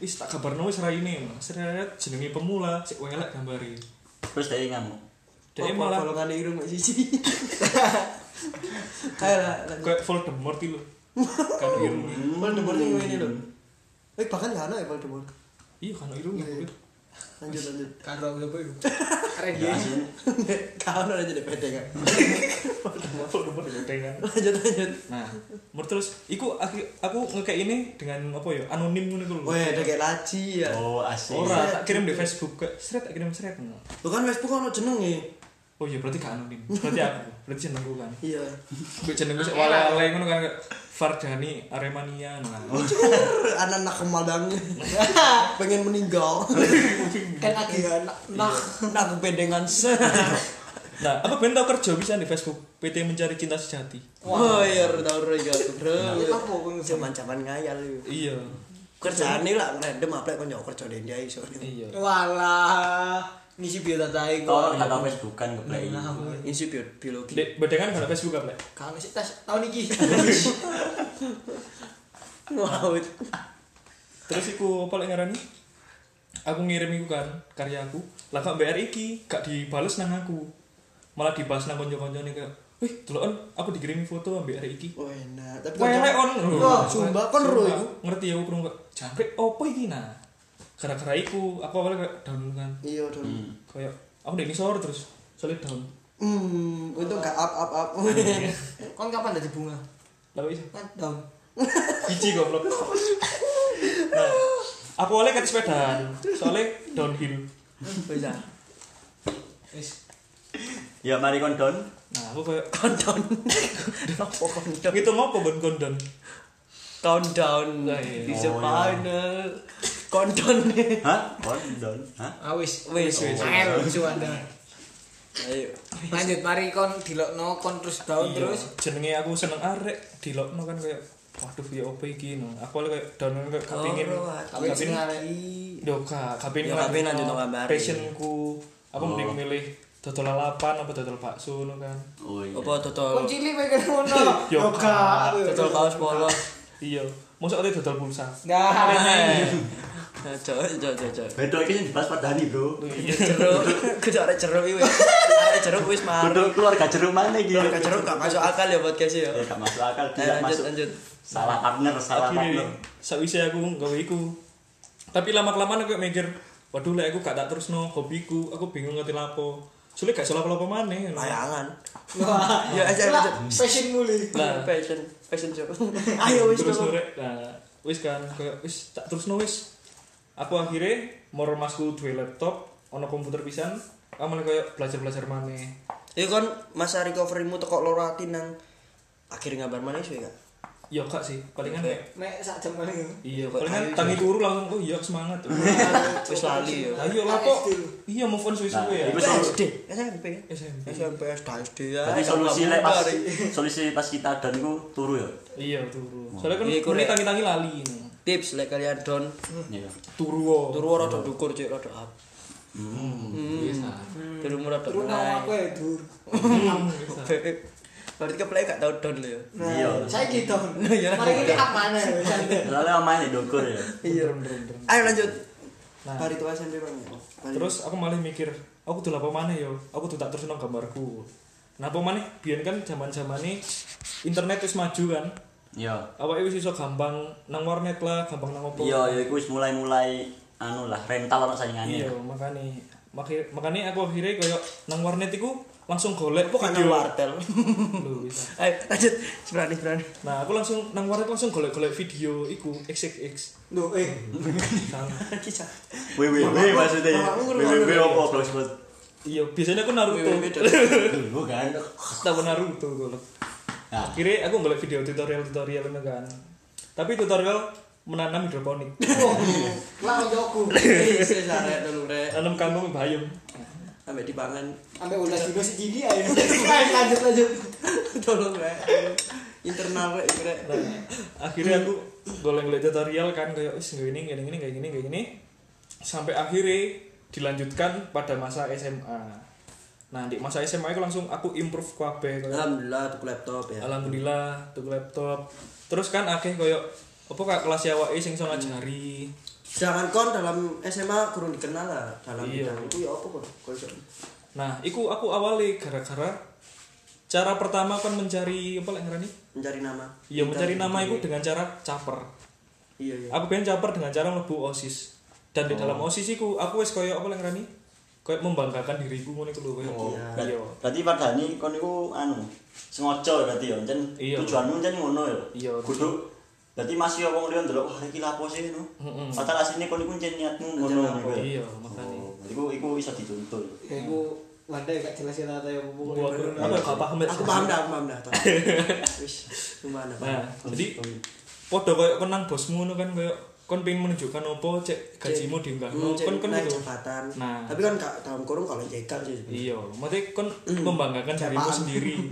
wis tak kabarno wis raine seret jenenge pemula sik welek gambari Terus dia ngamuk. dhek Apa malah golongan irung mek siji. Ayo lah. lanjut. kayak Voldemort lho kan irung Voldemort sing ngene lho. Eh bahkan gak ana ya Voldemort. iya kan irung ya kulit lanjut lanjut Karo apa iku? Keren Ya, kau udah jadi pede kan lanjut lanjut Nah, menurut terus iku aku, aku ngekek ini dengan apa ya? Anonim ngono iku lho. Wah, ada kayak laci ya. Oh, asik. Ora, tak kirim di Facebook ke seret tak kirim seret. Lu kan Facebook kan jenenge. Oh iya berarti gak anonim. Berarti aku, berarti jenengku kan. Iya. Gue jenengku sik wale-wale ngono kan kayak Fardani Aremania nah. Anak-anak kemadang. Pengen meninggal. Kan lagi anak nah Nak pedengan se. Nah, aku pengen tau kerja bisa di Facebook PT Mencari Cinta Sejati. Oh iya, tahu aku, Bro. apa kok Zaman-zaman ngayal lu. Iya. Kerjaane lah random apa kon yo kerja dende ae iso. Iya. Walah, ngisi biodata iku. Kok kata Facebook kan ngeplay. Insi bio- biologi. Dek, bedengan kan Facebook apa? Lek? Kan sih tes tahun iki. Wow. Terus iku apa lek ngarani? Aku ngirim iku kan karyaku. Lah kok BR iki gak dibales nang aku. Malah dibahas nang kanca-kancane kayak, "Wih, deloken aku dikirimi foto ambek arek iki." Oh enak. Tapi Wah, lek on. Wah, sumpah, kon ro iku. Ngerti aku krungu kok. Jangkrik opo iki nah? Gara-gara iku aku awalnya kayak down kan. Iya, Don. Hmm. Kayak aku ndek sore terus solid down. Hmm, untung gak up up up. Kon kapan dadi bunga? Lah wis Kan down. biji goblok. Nah, aku oleh kat sepedaan, soalnya downhill. Bisa. Wis. Ya mari kon don. Nah, aku kayak Countdown. Apa countdown? ngitung apa ben kondon? Countdown. Nah, iya. Di Oh, final. Countdown. Hah? Kon don. Hah? Ah wis. Wis wis. Ayo. Lanjut mari kon dilokno kon terus down terus. jenenge aku seneng arek, dilokno kan kayak waduh ya opo iki no. Aku oleh kayak down kayak kepingin Tapi sing arek kepingin Ya, kepingin lanjut no gambar. Passionku, aku Oh. mending milih dodol lalapan apa dodol bakso no kan. Oh iya. Apa total? kon cilik pengen ngono. Yo, gak. Total kaos polos. Iya, mosok ate dodol pulsa. Nah, Cok, cok, cok, cok. Bedo iki sing dibahas padani, Bro. Jeruk, kudu arek jeruk iki wis. Arek jeruk wis mari. Kudu keluarga jeruk mana iki? Keluarga jeruk gak masuk akal ya podcast ya. Eh, gak masuk akal, Ayo, tidak masuk. lanjut. Salah partner, salah partner. sakwise aku gawe iku tapi lama kelamaan aku mikir waduh lek aku gak tak terus no hobiku aku bingung ngerti lapo sulit gak salah apa maneh Layangan. Ya, aja, lah, passion muli. Nah. Fashion, fashion show. Ayo wis terus nah wis kan kayak wis tak terus no wis aku akhirnya mau masku dua laptop ono komputer pisan aku malah kayak belajar belajar maneh. Iku kan masa recoverymu teko loro ati nang akhir ngabar mana ya kak? iya kak sih. Palingan kayak Mek sak jam kali. iya Kok palingan ayo, tangi turu langsung oh iya semangat. Wis lali ya. ayo lapo iya mau phone suwe-suwe ya. Nah, iku Wis SD, SMP kan? SMP. SMP SD ya. Berarti solusi lek pas solusi pas kita don iku turu ya. iya turu. Soalnya kan Iya, ini tangi-tangi lali ini. Tips lek kalian don Iya. turu wo turu rada dukur cek rada up. Hmm. Bisa. Turumu rada Terus nama aku ya dur. Berarti keplay gak tau don lho ya. Iya. Saya gitu. Mari ini apa mana? Main di dokur ya. Iya. Ayo lanjut. Nah. Hari tua SMP bang. Terus aku malah mikir, aku tuh apa mana yo? Aku tuh tak terus nang gambarku. Nah, apa mana? Biar kan zaman-zaman ini internet wis maju kan. Iya. Awake wis iso gampang nang warnet lah, gampang nang opo. Iya, ya iku wis mulai-mulai anu lah rental ono saingane. Iya, makane makanya aku akhirnya koyo nang warnet iku langsung golek Apa kan nang wartel? Lho, bisa. Ayo lanjut. Berani berani. Nah, aku langsung nang warnet langsung golek-golek video iku XXX. Duh, eh. Kisah. WWW maksudnya. Mamamu WWW ngurung-ngurung. apa blogspot? Iya, biasanya aku Naruto. Bukan. Tahu Naruto golek. Nah, Akhirnya aku ngeliat video tutorial-tutorial ini kan. Tapi tutorial menanam hidroponik. Lah ojoku. Wis arek dulu rek. Tanam kangkung bayam. Sampai dipangan. Sampai ulas dino si gigi ayo. Ayo lanjut lanjut. Tolong rek. Internal rek rek. Nah, akhirnya aku golek-golek tutorial kan kayak wis kayak gini, kayak gini, kayak gini, kayak gini. Sampai akhirnya dilanjutkan pada masa SMA. Nah, di masa SMA itu langsung aku improve kabeh Alhamdulillah tuh laptop ya. alhamdulillah tuh laptop. Terus kan akeh kayak apa kak kelas awake sing iso ngajari. Sedangkan kon dalam SMA kurang dikenal lah dalam Iya. bidang itu ya apa kon? Kon iso. Nah, iku aku awali gara-gara cara pertama kan mencari apa lek ngarani? mencari nama. Iya, mencari nama itu dengan cara caper. Iya iya. Aku pengen caper dengan cara mlebu OSIS. dan di dalam osis iku aku wis koyo apa lek ngarani koyo membanggakan diriku ngono iku lho koyo Oh, iya berarti padahal kon niku anu sengaja berarti ya jen Iya. tujuanmu jen ngono ya. Iya. Kudu berarti masih wong liya ndelok wah iki lapo sih no. Heeh. Padahal asline kon niku jen niatmu ngono niku. iya makane Oh, iku iku iso dituntut. Iku wadah gak jelas ya tata ya aku gak paham. Aku paham dah, aku paham dah. Wis, gimana? nah jadi podo koyo kon nang bosmu ngono kan koyo kon pengen menunjukkan opo cek gajimu diunggahno Cek kon kon naik gitu jabatan. Nah. Tapi kan gak dalam kurung kalau jekan sih. iya maksudnya kon membanggakan dirimu sendiri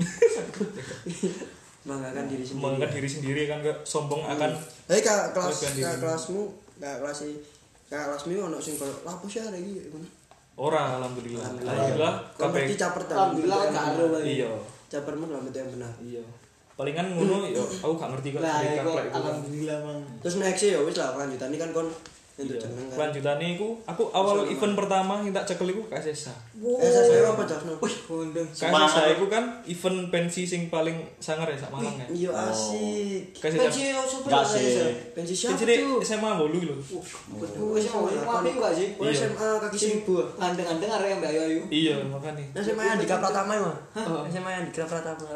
Banggakan diri sendiri. membanggakan diri sendiri kan kayak sombong akan Tapi kak kelas kak kelasmu, kak kelas kak kelasmu ono sing koyo lapo sih hari ngono. ora alhamdulillah Alhamdulillah. kabeh berarti caper. Alhamdulillah gak lagi. iya Capermu dalam yang benar. iya palingan ngono yo aku gak ngerti kok Lah iku kaplek iku. alhamdulillah mang. Terus next ya wis lah kelanjutan ini kan kon Iya. jeneng. Kelanjutannya iku aku awal event pertama yang tak cekel iku KSSA. Eh saya apa Jasno? Kondeng. KSSA iku kan event pensi sing paling sangar ya sak Malang ya. Iya asik. Kasih Pensi? Enggak sih. Pensi siapa Pensi ini tuh? SMA bolu lho. Waduh, Wis mau ngapain gak sih? Oh, SMA kaki seribu. Ngandeng-ngandeng arek yang Mbak Ayu Ayu. Iya makanya. SMA Andika Pratama ya, Mah? SMA Andika Pratama.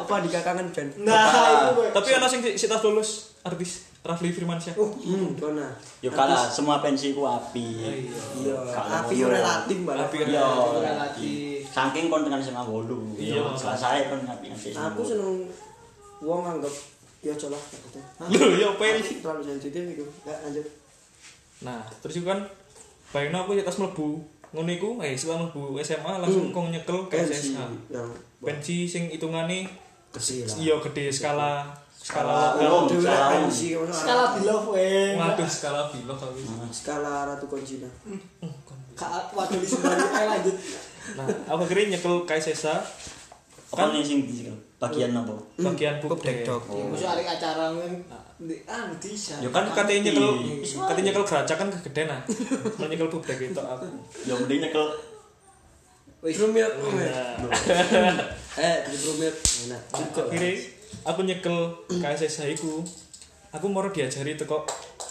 Apa Andika kangen band? Nah. Tapi ana sing si tas lulus artis Rafli Firmansyah. Hmm, kona. Yo kalah semua pensi ku api. Iya, Kalau api ngono. relatif mbak. Api Iya. Relatif. Saking kon tekan SMA 8. Iya. Selesai kon ngapi ngapi. Aku seneng wong anggap ya aja lah gitu. Lho yo pel. Terlalu sensitif itu. Enggak lanjut. Nah, terus iku kan bayangno aku ya tas mlebu ngono iku eh setelah mlebu SMA langsung kong nyekel KSSA. yang Pensi sing hitungane kecil lah. iya gede skala Skala. Dulu Skala ngono. Skala below we. Waduh skala bilo tapi. skala Ratu Konjina. Kak waduh di sebelah ayo lanjut. Nah, aku akhirnya nyekel KSSA Apa nih sing bagian apa? bagian Pub pubdek. Dekdok. Musuh arek acara di ah bisa. Ya kan katanya nyekel Pasti. katanya nyekel geraca kan kegedean ah. Mau nyekel pubdek itu aku. Ya mending nyekel Brumil. Nah, Eh, di Brumil. Enak. akhirnya aku nyekel KSSA iku. Aku mau diajari teko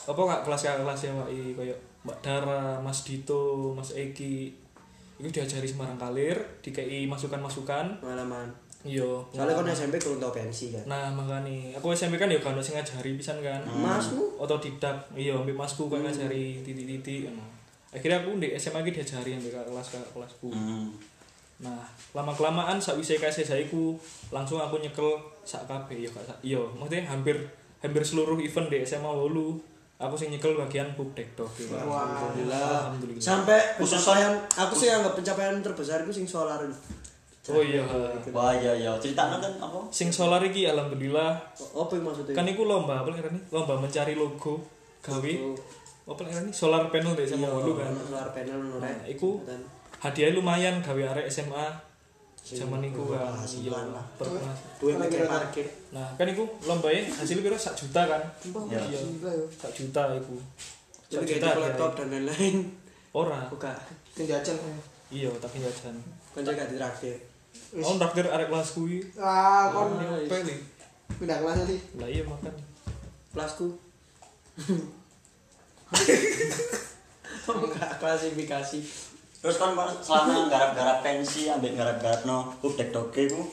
apa kak kelas kelas ya Wak koyo Mbak Dara, Mas Dito, Mas Eki. Iku diajari Semarang Kalir, dikei masukan-masukan. Pengalaman. Iya. Soalnya kan SMP kurang tau pensi kan. Nah, makanya aku SMP kan ya kan sing ngajari pisan kan. Masmu? otodidak iya ambil masku kan ngajari titik-titik akhirnya aku di SMA iki diajari ambil kakak kelas kakak kelasku Hmm. nah lama kelamaan sak wise kasih ku langsung aku nyekel sak kabeh iya kak iya maksudnya hampir hampir seluruh event di SMA Wolu aku sing nyekel bagian pub dekdok gitu. Alhamdulillah. Alhamdulillah. Sampai Khusus pencapaian aku sih anggap pencapaian terbesar itu sing solar. oh iya Wah iya iya ceritanya kan apa? sing solar iki alhamdulillah Apa yang maksudnya? kan iku lomba apa nih lomba mencari logo gawe apa nih solar panel di SMA Wolu kan solar panel Nah, iku hadiahnya lumayan gawe arek SMA zaman iku kan iya berpenghasilan lah. Dua mikir parkir. nah kan iku lombanya hasilnya kira sak juta kan Ya. iya sak juta iku sak Jadi juta kayak laptop hadiahnya. dan lain-lain. ora Buka. Sing jajan. iya tapi jajan Kan jaga ditraktir. oh traktir arek kelas kuwi Ah, kon peli pindah kelas sih. lah iya makan Kelasku. Enggak klasifikasi. Terus kan selama garap-garap pensi ambek garap-garap no ubdek doke ku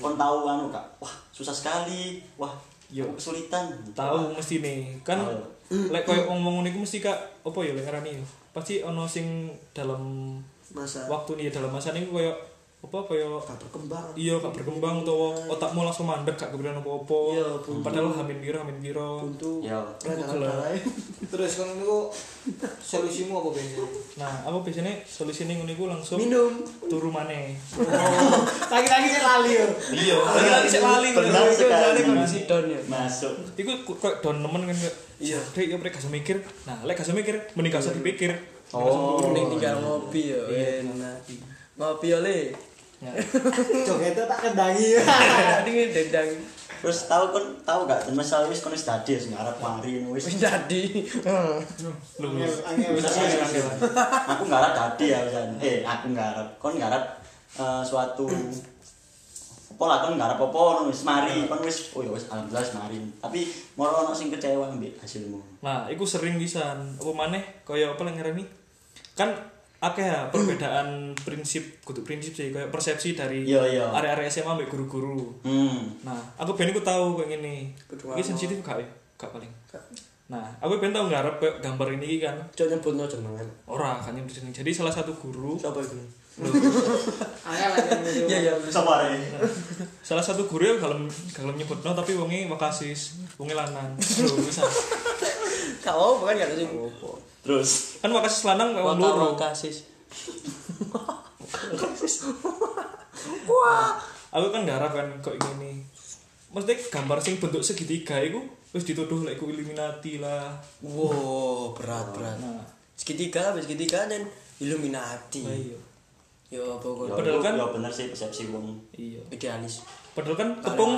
kon tahu anu kak. Wah susah sekali. Wah Yo. kesulitan. Tahu mesti nih kan lek koyo ngomong niku mesti kak apa ya lek ngarani? Pasti ono sing dalam Masa. waktu nih dalam masa niku koyo apa koyo gak berkembang. iya gak berkembang utawa otakmu langsung mandek gak kepikiran apa-apa Iya, buntu. padahal hamin piro hamin piro Untuk Ya. darah-darah. Terus kon niku solusimu apa biasanya? nah aku biasanya solusi ning niku langsung Minum. turu maneh Lagi-lagi saya lali yo. iya lagi lagi sik lali Benar Itu sekali. kondisi down ya. masuk iku kok don nemen kan kayak iya dek yo mereka gak usah mikir nah lek gak usah mikir mending gak usah dipikir oh Mending tinggal ngopi ya. Iya. Enak. Ngopi ya Ya. Jogetnya tak kendangi. Ini dendang. terus tahu kon tahu gak masalah wis kon wis tadi wis ngarep mari wis Wis jadi. lu Bisa bisa. aku ngarep tadi ya Jan. eh aku ngarep kon ngarep eh, suatu apa lah kon ngarep apa ngono wis mari kon wis oh ya wis alhamdulillah wis mari tapi moro ono sing kecewa mbek hasilmu Nah, iku sering pisan. Apa maneh kaya apa lek ngarani? Kan akeh ya perbedaan prinsip kudu prinsip sih kayak persepsi dari Iya, iya. area-area SMA ambek guru-guru. hmm Nah, aku ben iku tahu kayak gini. Kedua Iki sensitif gak ya? Gak paling. Nah, aku ben tau ngarep kayak gambar ini kan. Jangan nyebutno jenengan. Ora kan nyebut jeneng. Jadi salah satu guru, Siapa itu? Angel yang ngene. Iya, iya. sapa re salah satu guru yang kalau kalau nyebutno tapi wonge wakasis, wonge lanang. Lho, bisa. Kau bukan gak sih? Terus Kan wakasis lanang kayak wong loro. kasis. Aku kan ngarep kan kok gini. Maksudnya gambar sing bentuk segitiga iku wis dituduh lek iku Illuminati lah. Wow, berat berat. Nah, Segitiga, habis segitiga dan Illuminati. lah iya. Yo, ya, pokoknya Padahal itu- kan- ya bener sih persepsi wong Iya. idealis. Padahal kan tepung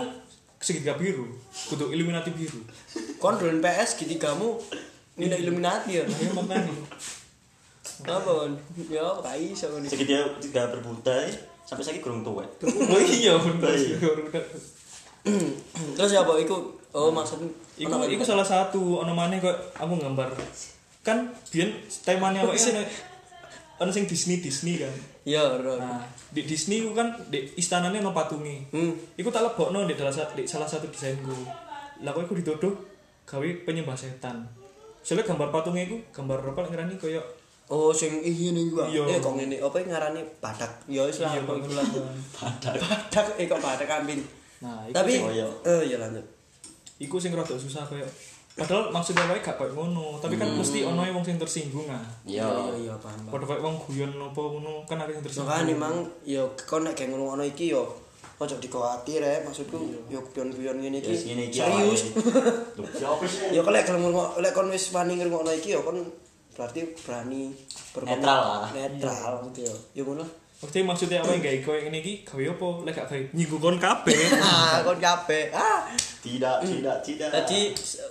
segitiga biru, kudu Illuminati biru. Kon PS segitigamu ini Illuminati ya. Ya makanya. Apa kon? Ya, gak iso kon. segitiga tiga berbuta eh, sampai saiki kurang tuwek Oh iya bener. Iya. Terus ya, apa iku? Oh, maksud Iku iku salah satu ono maneh kok aku gambar. Kan biyen temanya awake kan ono sing Disney Disney kan. Ya, bro. Nah, di Disney ku kan di istananya ono patunge. Hmm. Iku tak lebokno di dalam di salah satu desainku. Lah kok iku dituduh gawe penyembah setan. Soalnya gambar patungnya iku gambar apa lek ngerani koyo Oh, sing ini juga. Iya. Eh, kok ngene apa ngarani badak? Ya wis lah, Iya, kok kok iku lah. Badak, eh kok badak kambing. Nah, iku Tapi sing- Oh, iya. eh ya lanjut. iku sing rada susah koyo padahal maksudnya wae gak koyo ngono, tapi kan mesti ono wong sing tersinggung ah. iya iya, iya, paham. Padha koyo wong guyon apa ngono kan ada yang tersinggung. Makanya memang ya kon nek kayak ngono iki yo ojo dikuatir ya maksudku yo guyon-guyon ngene ya iki serius. Kalau lek gelem ngono lek kon wis wani ngrungokno iki yo kon berarti berani. Netral lah. Netral gitu yo. Yo ngono. Maksudnya maksudnya apa yang gawe koyo ngene iki gawe apa lek gak gawe nyinggung kon kabeh. Ah, kon kabeh. Ah. tidak tidak tidak Jadi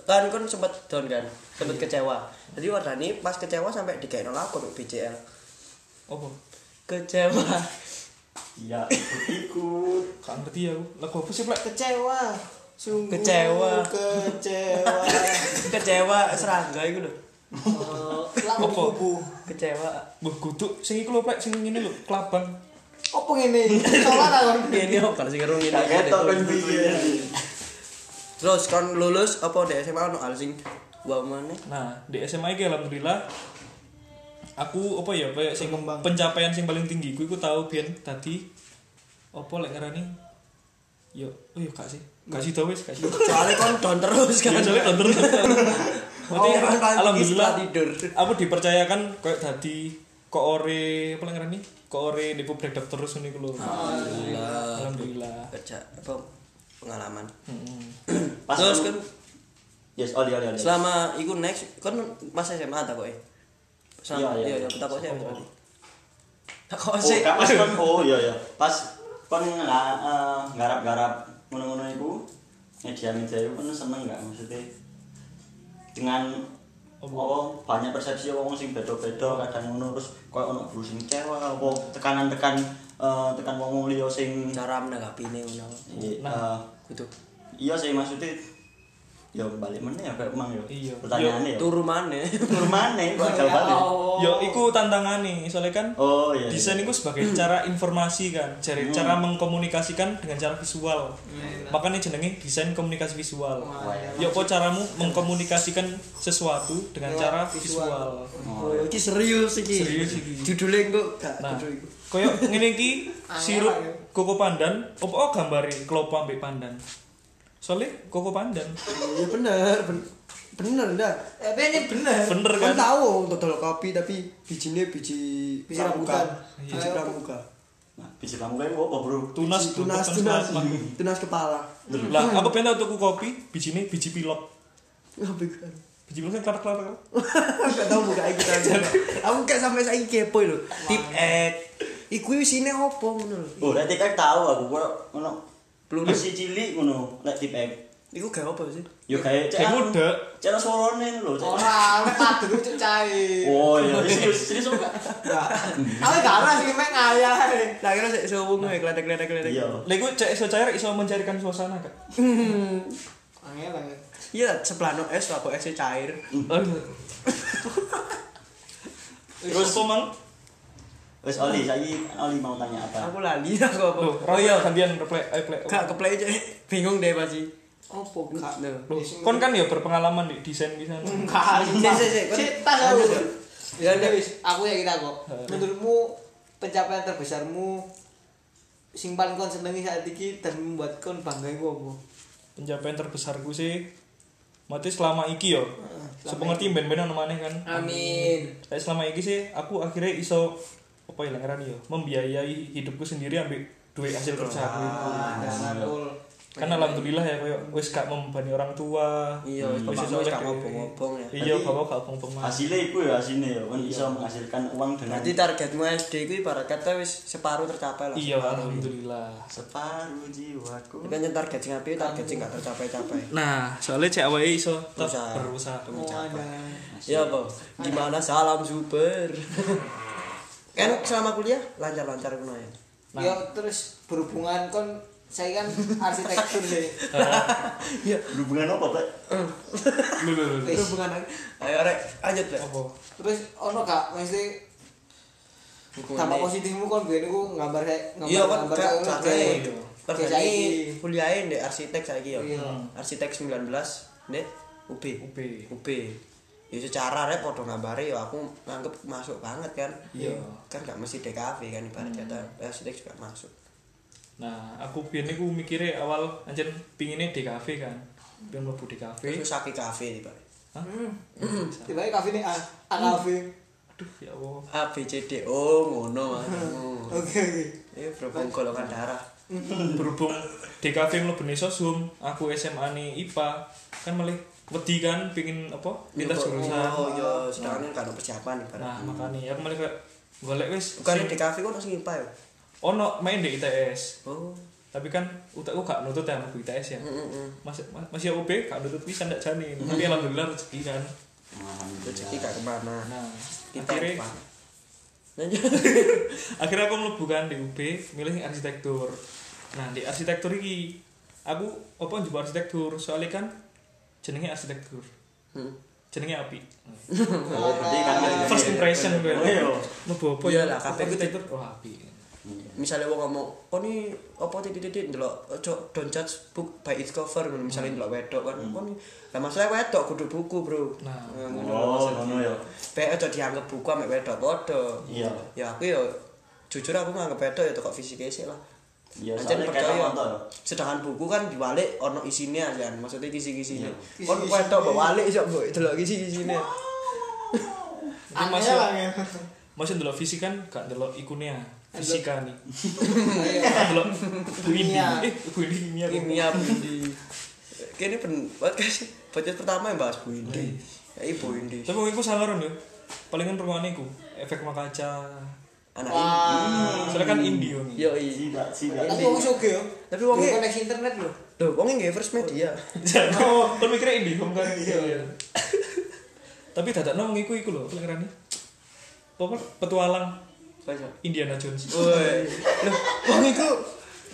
kan kon sempat down kan, sempat kecewa. Jadi Wardani pas kecewa sampai dikaino lakon BCL. Apa? Kecewa. Tidak ikut ikut Gak ngerti aku. Lah kok apa sih plek? Kecewa. Sungguh Kecewa. Kecewa. kecewa serangga iku lho. Lagu Apa? kubu. Kecewa. Mbah guduk sing iku lho plek sing ngene lho, kelabang. Apa ngene? Salah ta kon? Ini kok kan sing ketok kan piye Terus kon lulus apa di SMA ono hal sing wa mana? Nah, di SMA iki alhamdulillah aku apa ya kayak sing pencapaian sing paling tinggi ku iku tau biyen tadi apa lek ngarani yo oh yo gak sih gak sih tau wis gak sih Soalnya kon down terus kan. kan soalnya nonton Oh, kan paling alhamdulillah tidur. aku dipercayakan kayak tadi kok ore apa lek ngarani kok ore di publik terus ngene iku lho Alhamdulillah. alhamdulillah Kerja apa pengalaman. Heeh. pas Terus kan yes oli oli oli selama iku next kan pas SMA ta kok e. Iya, iya. iya kita kok sih berarti. Tak kok oh sih. pas kon oh iya iya pas kon eh, garap-garap ngono-ngono iku media media iku kan seneng gak maksudnya dengan oh banyak persepsi wong sing beda-beda kadang ngono terus koyo ono guru sing kecewa apa tekanan-tekan eh, tekan wong liya sing Cara menanggapi ini ngono. Iya, Nah. Gitu. iya sih maksudnya ya balik mana ya kayak emang ya Iya. pertanyaannya ya? Turu mana? tur mana? Kok agak balik? yo iku tantangan nih soalnya kan oh iya desain itu sebagai cara informasi kan cara, cara mengkomunikasikan dengan cara visual. Makanya jenenge desain komunikasi visual. Ya apa caramu mengkomunikasikan sesuatu dengan cara visual. Oh, iki serius iki. Serius iki. Judulnya kok gak nah iku. koyo ngene iki sirup ya. koko pandan apa oh gambare klopo ambek pandan soalnya koko pandan Iya bener, ben- bener ndak? Eh, ini bener. bener Kan kan tahu dodol kopi tapi bijinya biji Biji pramuka. rambutan. Biji Iya. pramuka. nah bisa kamu kayak apa bro tunas Biji tunas tunas tunas tunas kepala. lah aku pengen tau tuku kopi bijine biji iku? biji pilot kan kelar kelar Gak tau buka iku aja. Aku kayak sampai saiki kepo lho. Tip ek. Iku isine opo ngono lho. oh berarti kan tahu aku kok ngono Peluru. masih cilik ngono lek tipek Iku gawe apa sih? Yo kayak Kayak muda. Cara suarane lho. Cek. Ora, nek padha cuk cair. Oh iya, serius serius enggak? Aku gak ora sih mek ngayal. Lah kira sik sewung ae kletek-kletek-kletek. Iya. Lha iku cek iso cair iso mencairkan suasana kan. Angel angel. Iya, sebelah no es apa es cair. Terus mang? Wes Oli, saiki Oli mau tanya apa? Aku lali aku apa. Loh, Oh iya, gantian replay ayo play. gak keplay aja. Bingung deh pasti. Opo gak? Loh. Loh, kon kan ya berpengalaman di desain di sana. Enggak. Sik, sik, sik. Sik, aku. Ya, Ya wis, aku ya kita kok. Menurutmu pencapaian terbesarmu sing paling kon senengi saat iki dan membuat kon bangga iku apa? Pencapaian terbesarku sih mati selama iki yo. Sepengerti ben-ben ono maneh kan. Amin. Saya selama iki sih aku akhirnya iso apa ya ngarani yo, membiayai hidupku sendiri ambil duit hasil kerja aku. Ah, Betul. Kan alhamdulillah ya koyo wis gak membebani orang tua. Iya, wis gak ngobong-ngobong ya. Iya, bapak gak ngobong. Hasilnya iku ya hasilnya ya, kan bisa menghasilkan uang dengan Berarti targetmu SD ku ibarat kata wis separuh tercapai lah. Iya, alhamdulillah. separuh jiwaku. Tapi kan target sing apik target sing gak tercapai-capai. Nah, soalnya cek awake iso Berusaha. berusaha. Oh. Iya, apa? Gimana salam super. kan selama kuliah lancar-lancar kuno ya. Ya terus berhubungan kon saya kan arsitektur sih. Iya. Berhubungan apa, Pak? Lho lho lho. Wis. Hubungan ayo rek lanjut rek. Apa? Terus ono gak mesti dampak positifmu kon biyen iku nggambar kayak Iya kan gambar Terus saiki. ini kuliahe ndek arsitek saiki ya. Iya. Arsitek 19 ndek UB. UB. UB. Ya secara rek padha ngambare ya aku nganggep masuk banget kan. Iya. Kan gak mesti DKV kan ibarat kata arsitek juga masuk. Nah, aku biyen niku mikire awal anjen pingine di kafe kan. Pengen mlebu di kafe. Terus saki kafe ibarat. Hah? Tiba-tiba kafe ini A, A kafe. Aduh, ya Allah. A B C D O ngono. Oke oke. Eh berhubung golongan darah. Berhubung di kafe mlebu sosum, aku SMA nih IPA, kan malah wedi kan pingin apa? Lintas jurusan. Oh iya, sedangkan kan ada persiapan ibarat. Nah, makanya aku malah kayak golek wis Bukan di kafe kok sing IPA ya. ono main di ITS. Oh. Tapi kan utakku gak nutut ya mlebu ITS ya. Masih masih UB gak nutut bisa ndak janin. Tapi alhamdulillah rezeki kan. Rezeki gak ke mana. Nah, akhirnya akhirnya aku mlebu kan di UB milih arsitektur nah di arsitektur ini aku apa juga arsitektur soalnya kan jenenge arsitektur. Hmm. jenenge api. Oh, berarti kan first impression gue Oh, iya. mlebu apa ya? Lah, kabeh ku arsitektur oh api. Misalnya wong ngomong oh ini apa titik-titik? Ndelok ojo don't judge book by its cover. Ngono misalnya ndelok wedok kan. Oh ini lah masalah wedok kudu buku bro. Nah. Oh, ngono ya. Pe ojo dianggap buku ame wedok padha. Iya. ya aku ya jujur aku nganggep wedok ya toko fisik sih lah Iya, Ancen soalnya percaya. sedangkan buku kan diwalik ono isinya kan maksudnya kisi-kisine Iya. kon wedok mbok walik iso mbok delok kisi-kisine masih masih ndelok fisik kan gak ndelok ikunnya fisika nih Ayo. gak ndelok Bu Indi Kimia. eh kimia kimia Bu Indi kini pen podcast podcast pertama yang bahas Bu Indi ya ibu Indi tapi aku sangaran ya palingan perumahan iku efek makaca anak Wah. soalnya kan indie yo iya Tidak, tidak. Tapi wong soge yo. Tapi Duwe koneksi internet lho. Loh, wongnya nggak first media. oh kan mikirnya indie kan Iya. tapi dadak nang iku iku lho pelengerane apa petualang. Indiana Jones Woi. Loh, wong itu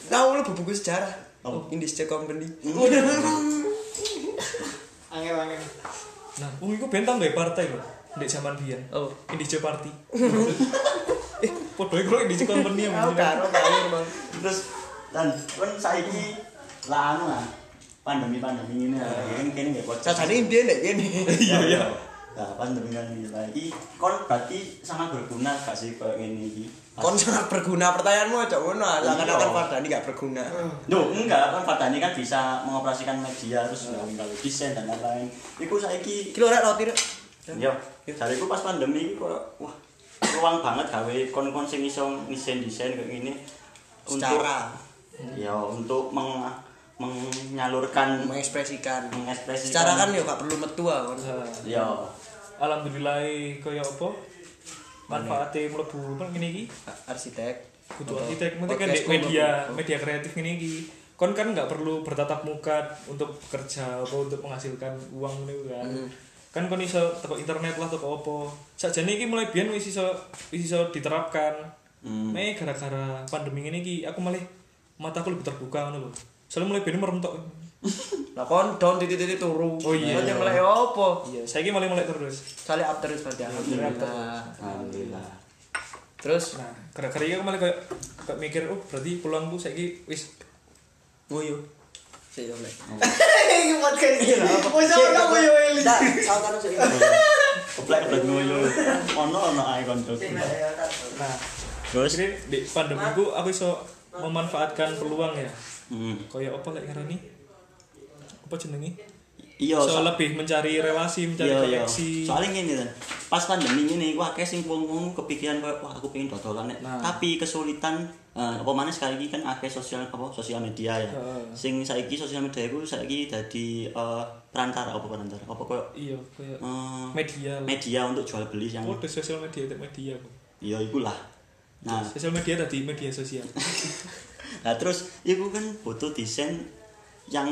tahu lo buku sejarah. Oh. Indische Company. Angel angel. nah wong iku bentang gak partai lho ndek zaman biyen Oh. Indie Party podo iku Tahu yang karo karo bang. Terus dan kan saiki lah anu ah pandemi pandemi ini lah ini kene nggak podcast. Sajane impian deh gini. Iya iya. Nah, pandemi kan ini lagi. Kon berarti sangat berguna gak sih kayak ini iki? Kon sangat berguna pertanyaanmu aja ngono. Akan Iya. akan Fardani gak berguna. Duh, enggak, kan Fadani kan bisa mengoperasikan media terus gawe desain dan lain-lain. Iku saiki Kilo rek roti rek. Yo, jariku pas pandemi iki kok wah ruang banget gawe kon-kon sing iso desain-desain kayak gini Secara. Ya untuk meng, menyalurkan mengekspresikan. mengekspresikan. Secara kan yo gak perlu metu ah, kon. ya. Alhamdulillah kaya apa? Manfaatnya mlebu apa ngene iki. Arsitek. kudu arsitek mesti kan media media kreatif ngene iki. Kon kan nggak perlu bertatap muka untuk bekerja apa untuk menghasilkan uang nih kan kan kon iso teko internet lah teko apa sakjane iki mulai biyen wis iso wis iso diterapkan Hmm. Nih gara-gara pandemi ini ki aku malah mataku lebih terbuka ngono lho soalnya mulai biyen merem tok Lah kon down titik-titik turu. Oh iya. Yang melek apa? iya saya ki mulai mulai terus Kali up terus berarti Iya, alhamdulillah. alhamdulillah Terus nah gara-gara iki aku malah kayak mikir oh berarti peluangku saiki wis ono ono nah. Terus? Jadi di aku iso memanfaatkan peluang ya. Hmm. kayak apa lek ngarani? Apa jenenge iya so so- lebih mencari relasi mencari iya iya. koneksi. Soalnya gini kan pas pandemi ini wah kayak sing wong wong kepikiran kayak wah aku pengen dodolan Nah. tapi kesulitan eh, apa mana sekali lagi kan akeh sosial apa sosial media ya. Heeh. sing saiki sosial media itu saiki dadi eh, perantara apa perantara? Apa koyo iya kayak eh, media lah. media untuk jual beli yang oh sosial media itu media kok iya iku lah. Nah. sosial media tadi media sosial. Nah terus iku kan butuh desain yang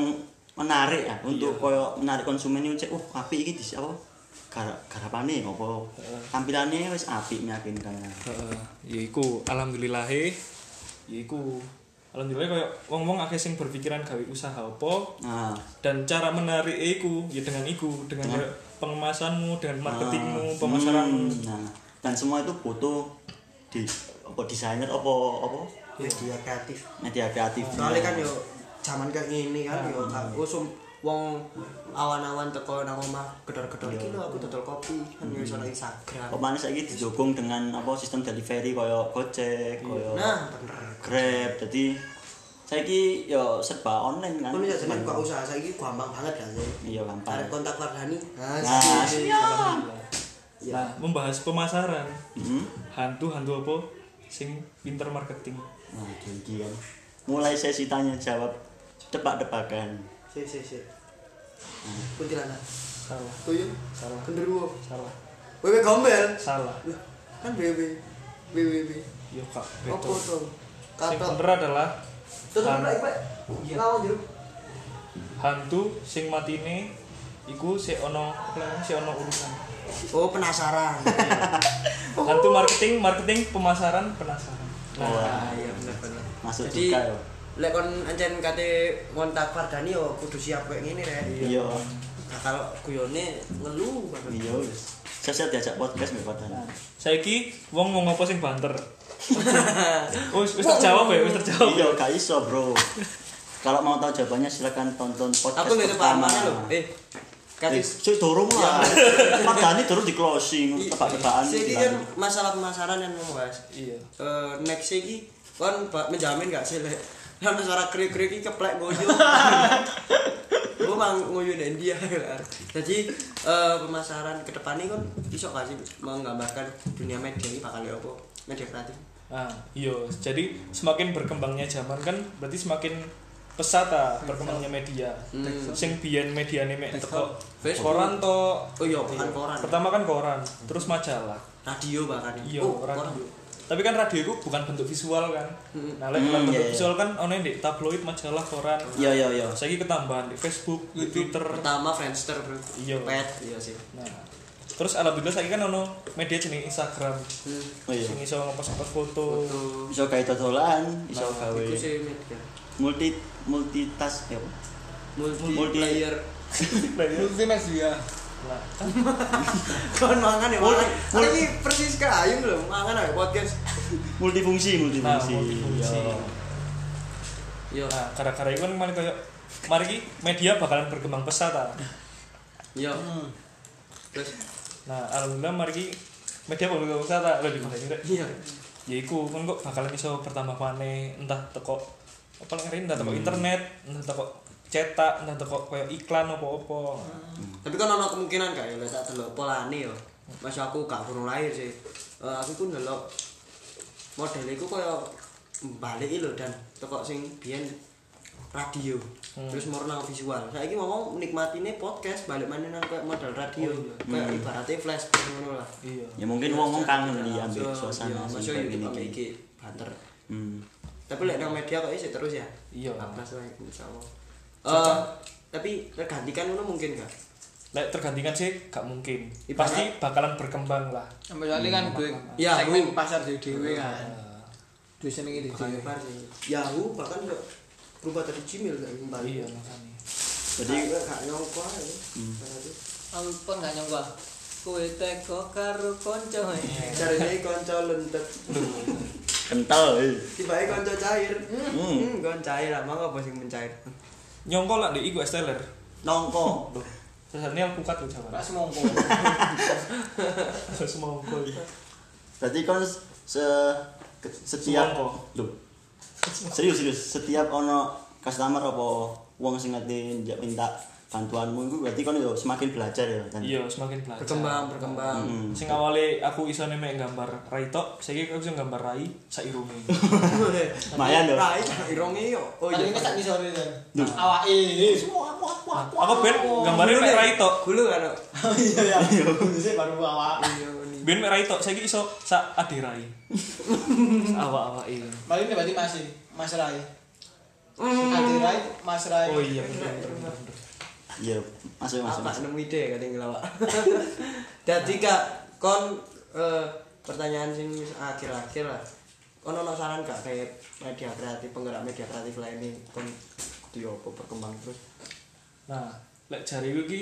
menarik ya untuk koyo menarik konsumen itu cek oh apik iki dis. Apa? Gar- garapane apa? Tampilannya wis apik meyakinkan. Heeh, ya iku alhamdulillah ya iku alhamdulillah kayak wong-wong akeh sing berpikiran gawe usaha apa Nah, dan cara menarik iku ya dengan iku dengan kayak pengemasanmu dengan marketingmu nah, pemasaranmu hmm, nah, dan semua itu butuh di apa desainer apa apa? Media kreatif. media kreatif. Soalnya kan yo zaman kayak gini kan yo aku sum wong awan-awan teko nang omah gedor-gedor iki lho aku dodol kopi kan yo iso nang Instagram. Pemane saiki didukung dengan apa sistem delivery koyo Gojek, koyo Nah, bener. Grab. Jadi saiki yo serba online kan. Ya jeneng buka usaha saiki gampang banget kan. Iya gampang. Arek kontak Fardhani. Nah, Alhamdulillah. Ya. Nah, membahas pemasaran Hmm. hantu-hantu apa sing pinter marketing Nah, gini kan. Mulai sesi tanya jawab tebak-tebakan. Si si si. Kuntilanak. salah Tuyul. salah Genderuwo. salah Wewe gombel. salah Lah, kan BB. BBB. yo kak Apa betul tuh? sing Kata bener adalah Tutup lagi, Pak. Ngawon jeruk. hantu sing matine iku sik ono sik ono urusan Oh, penasaran. hantu marketing marketing pemasaran penasaran Wah, iya bener bener. masuk Jadi juga ya. Lek kon ancen kate ngontak Fardani yo kudu siap kayak ngene rek. Iya. Nah, kalau guyone ngeluh banget. Iya wis. Saya diajak podcast mbek Padahal. saiki wong mau ngopo sing banter oh wis wis terjawab ya wis terjawab Iya, gak iso, Bro. Kalau mau tahu jawabannya silakan tonton podcast Aku nggak pertama. lho. Eh, Eh, katis cuy dorong lah. Padahal durung di closing, tebak-tebakan Siki iki kan masalah pemasaran yang mau bahas. iya Eh, next iki kon menjamin gak sih lek kan suara krik-krik iki keplek goyo. Gue mang ngoyo dan dia Jadi eh, pemasaran ke depan ini kan iso gak sih menggambarkan dunia media ini bakal ya apa? Media kreatif. ah iya jadi semakin berkembangnya zaman kan berarti semakin pesat ah berkembangnya media sing biyen mediane mek teko koran to Oh iya, bukan koran. pertama kan koran terus majalah Radio bahkan. iya oh, radio koran. Tapi kan radio itu bukan bentuk visual kan nah lek Hmm, bentuk iya, iya. visual kan ono di tabloid majalah koran Iya, iya, iya. saya ketambahan di Facebook di Twitter Pertama Friendster. Iya. Pet, iya sih. nah terus alhamdulillah saya kan ono media jenis Instagram Hmm. Oh iya. sing iso ngepost foto Foto. Iso gawe dodolan, iso Nah, gawe Itu sih media. multi multitask ya. apa? Multiplayer. Nah Kon mangan ya mangan. Hari ini persis kayak Ayu lho, mangan aja podcast. Multifungsi, nah multifungsi. multifungsi Iya. Yo, nah gara-gara itu kan kemarin kayak mari ki media bakalan berkembang pesat ah. yo. Terus nah alhamdulillah mari ki media berkembang pesat ah. Lho, di mana iya. ya iku kan kok bakalan iso pertama maneh entah teko apa lagi entah teko internet entah teko cetak entah teko kayak iklan apa-apa Tapi kan ono kemungkinan ya lek tak delok polane yo. Mas aku gak kurang lahir sih. Eh, aku ku ndelok model iku koyo balik lho dan teko sing biyen radio. Terus mau nang visual. Saiki ngomong nikmatine podcast balik mana nang kayak model radio. Kayak ibaratnya flashback ngono lah. iya Ya mungkin wong-wong kangen li ambek Masuk- suasana iya, sing kayak ambek iki. iki banter. Hmm. Tapi lek nang media kok isih terus ya. Iya. Lah iku insyaallah. Eh Cocok. tapi tergantikan ngono mungkin gak? Lek tergantikan sih gak mungkin. Ibarat- Pasti bakalan berkembang lah. Sampai soalnya kan gue Ya, segmen pasar dewe kan. Duwe dhewe. lebar sih. Yahoo bahkan gak berubah dari Gmail gak kembali. Iya makanya. Jadi gak nyongko. Berarti. Ampun gak nyangka. Kowe teko karo konco. Carine kanca lentet. kental eh. Tibae kanca cair. Hmm, kanca cair lah, mangga apa sing mencair? Nyongkol lah di iku esteller. Nongko. Sesane alpukat lho jaman. Ora semongko. Semongko. berarti kon se setiap. Loh. serius serius setiap ono customer apa wong sing ngati njak minta bantuanmu itu berarti kon yo semakin belajar ya kan Iya, semakin belajar. Berkembang, berkembang. Hmm. Sing awale aku iso mek gambar rai tok, saiki aku iso gambar rai sak irunge. Lumayan lho. Rai ironge yo. Oh Paling iya. ini sak ngisore kan. Awake. Aku ben gambare mek rai tok. Gulu kan. Iya ya. Sik baru awake. Iya. Ben mek rai tok, saiki iso sak ade rai. Awak-awake. Paling ini berarti masih Mas Rai. Adi Rai, Mas Rai. Oh iya bener bener bener. Iya masuk masuk Apa nemu ide kadang ngelawak. Dadi Kak, kon eh, pertanyaan sing akhir-akhir lah. Kon ono saran gak kayak media kreatif, penggerak media kreatif lainnya kon di opo berkembang terus. Nah, lek jari gue ki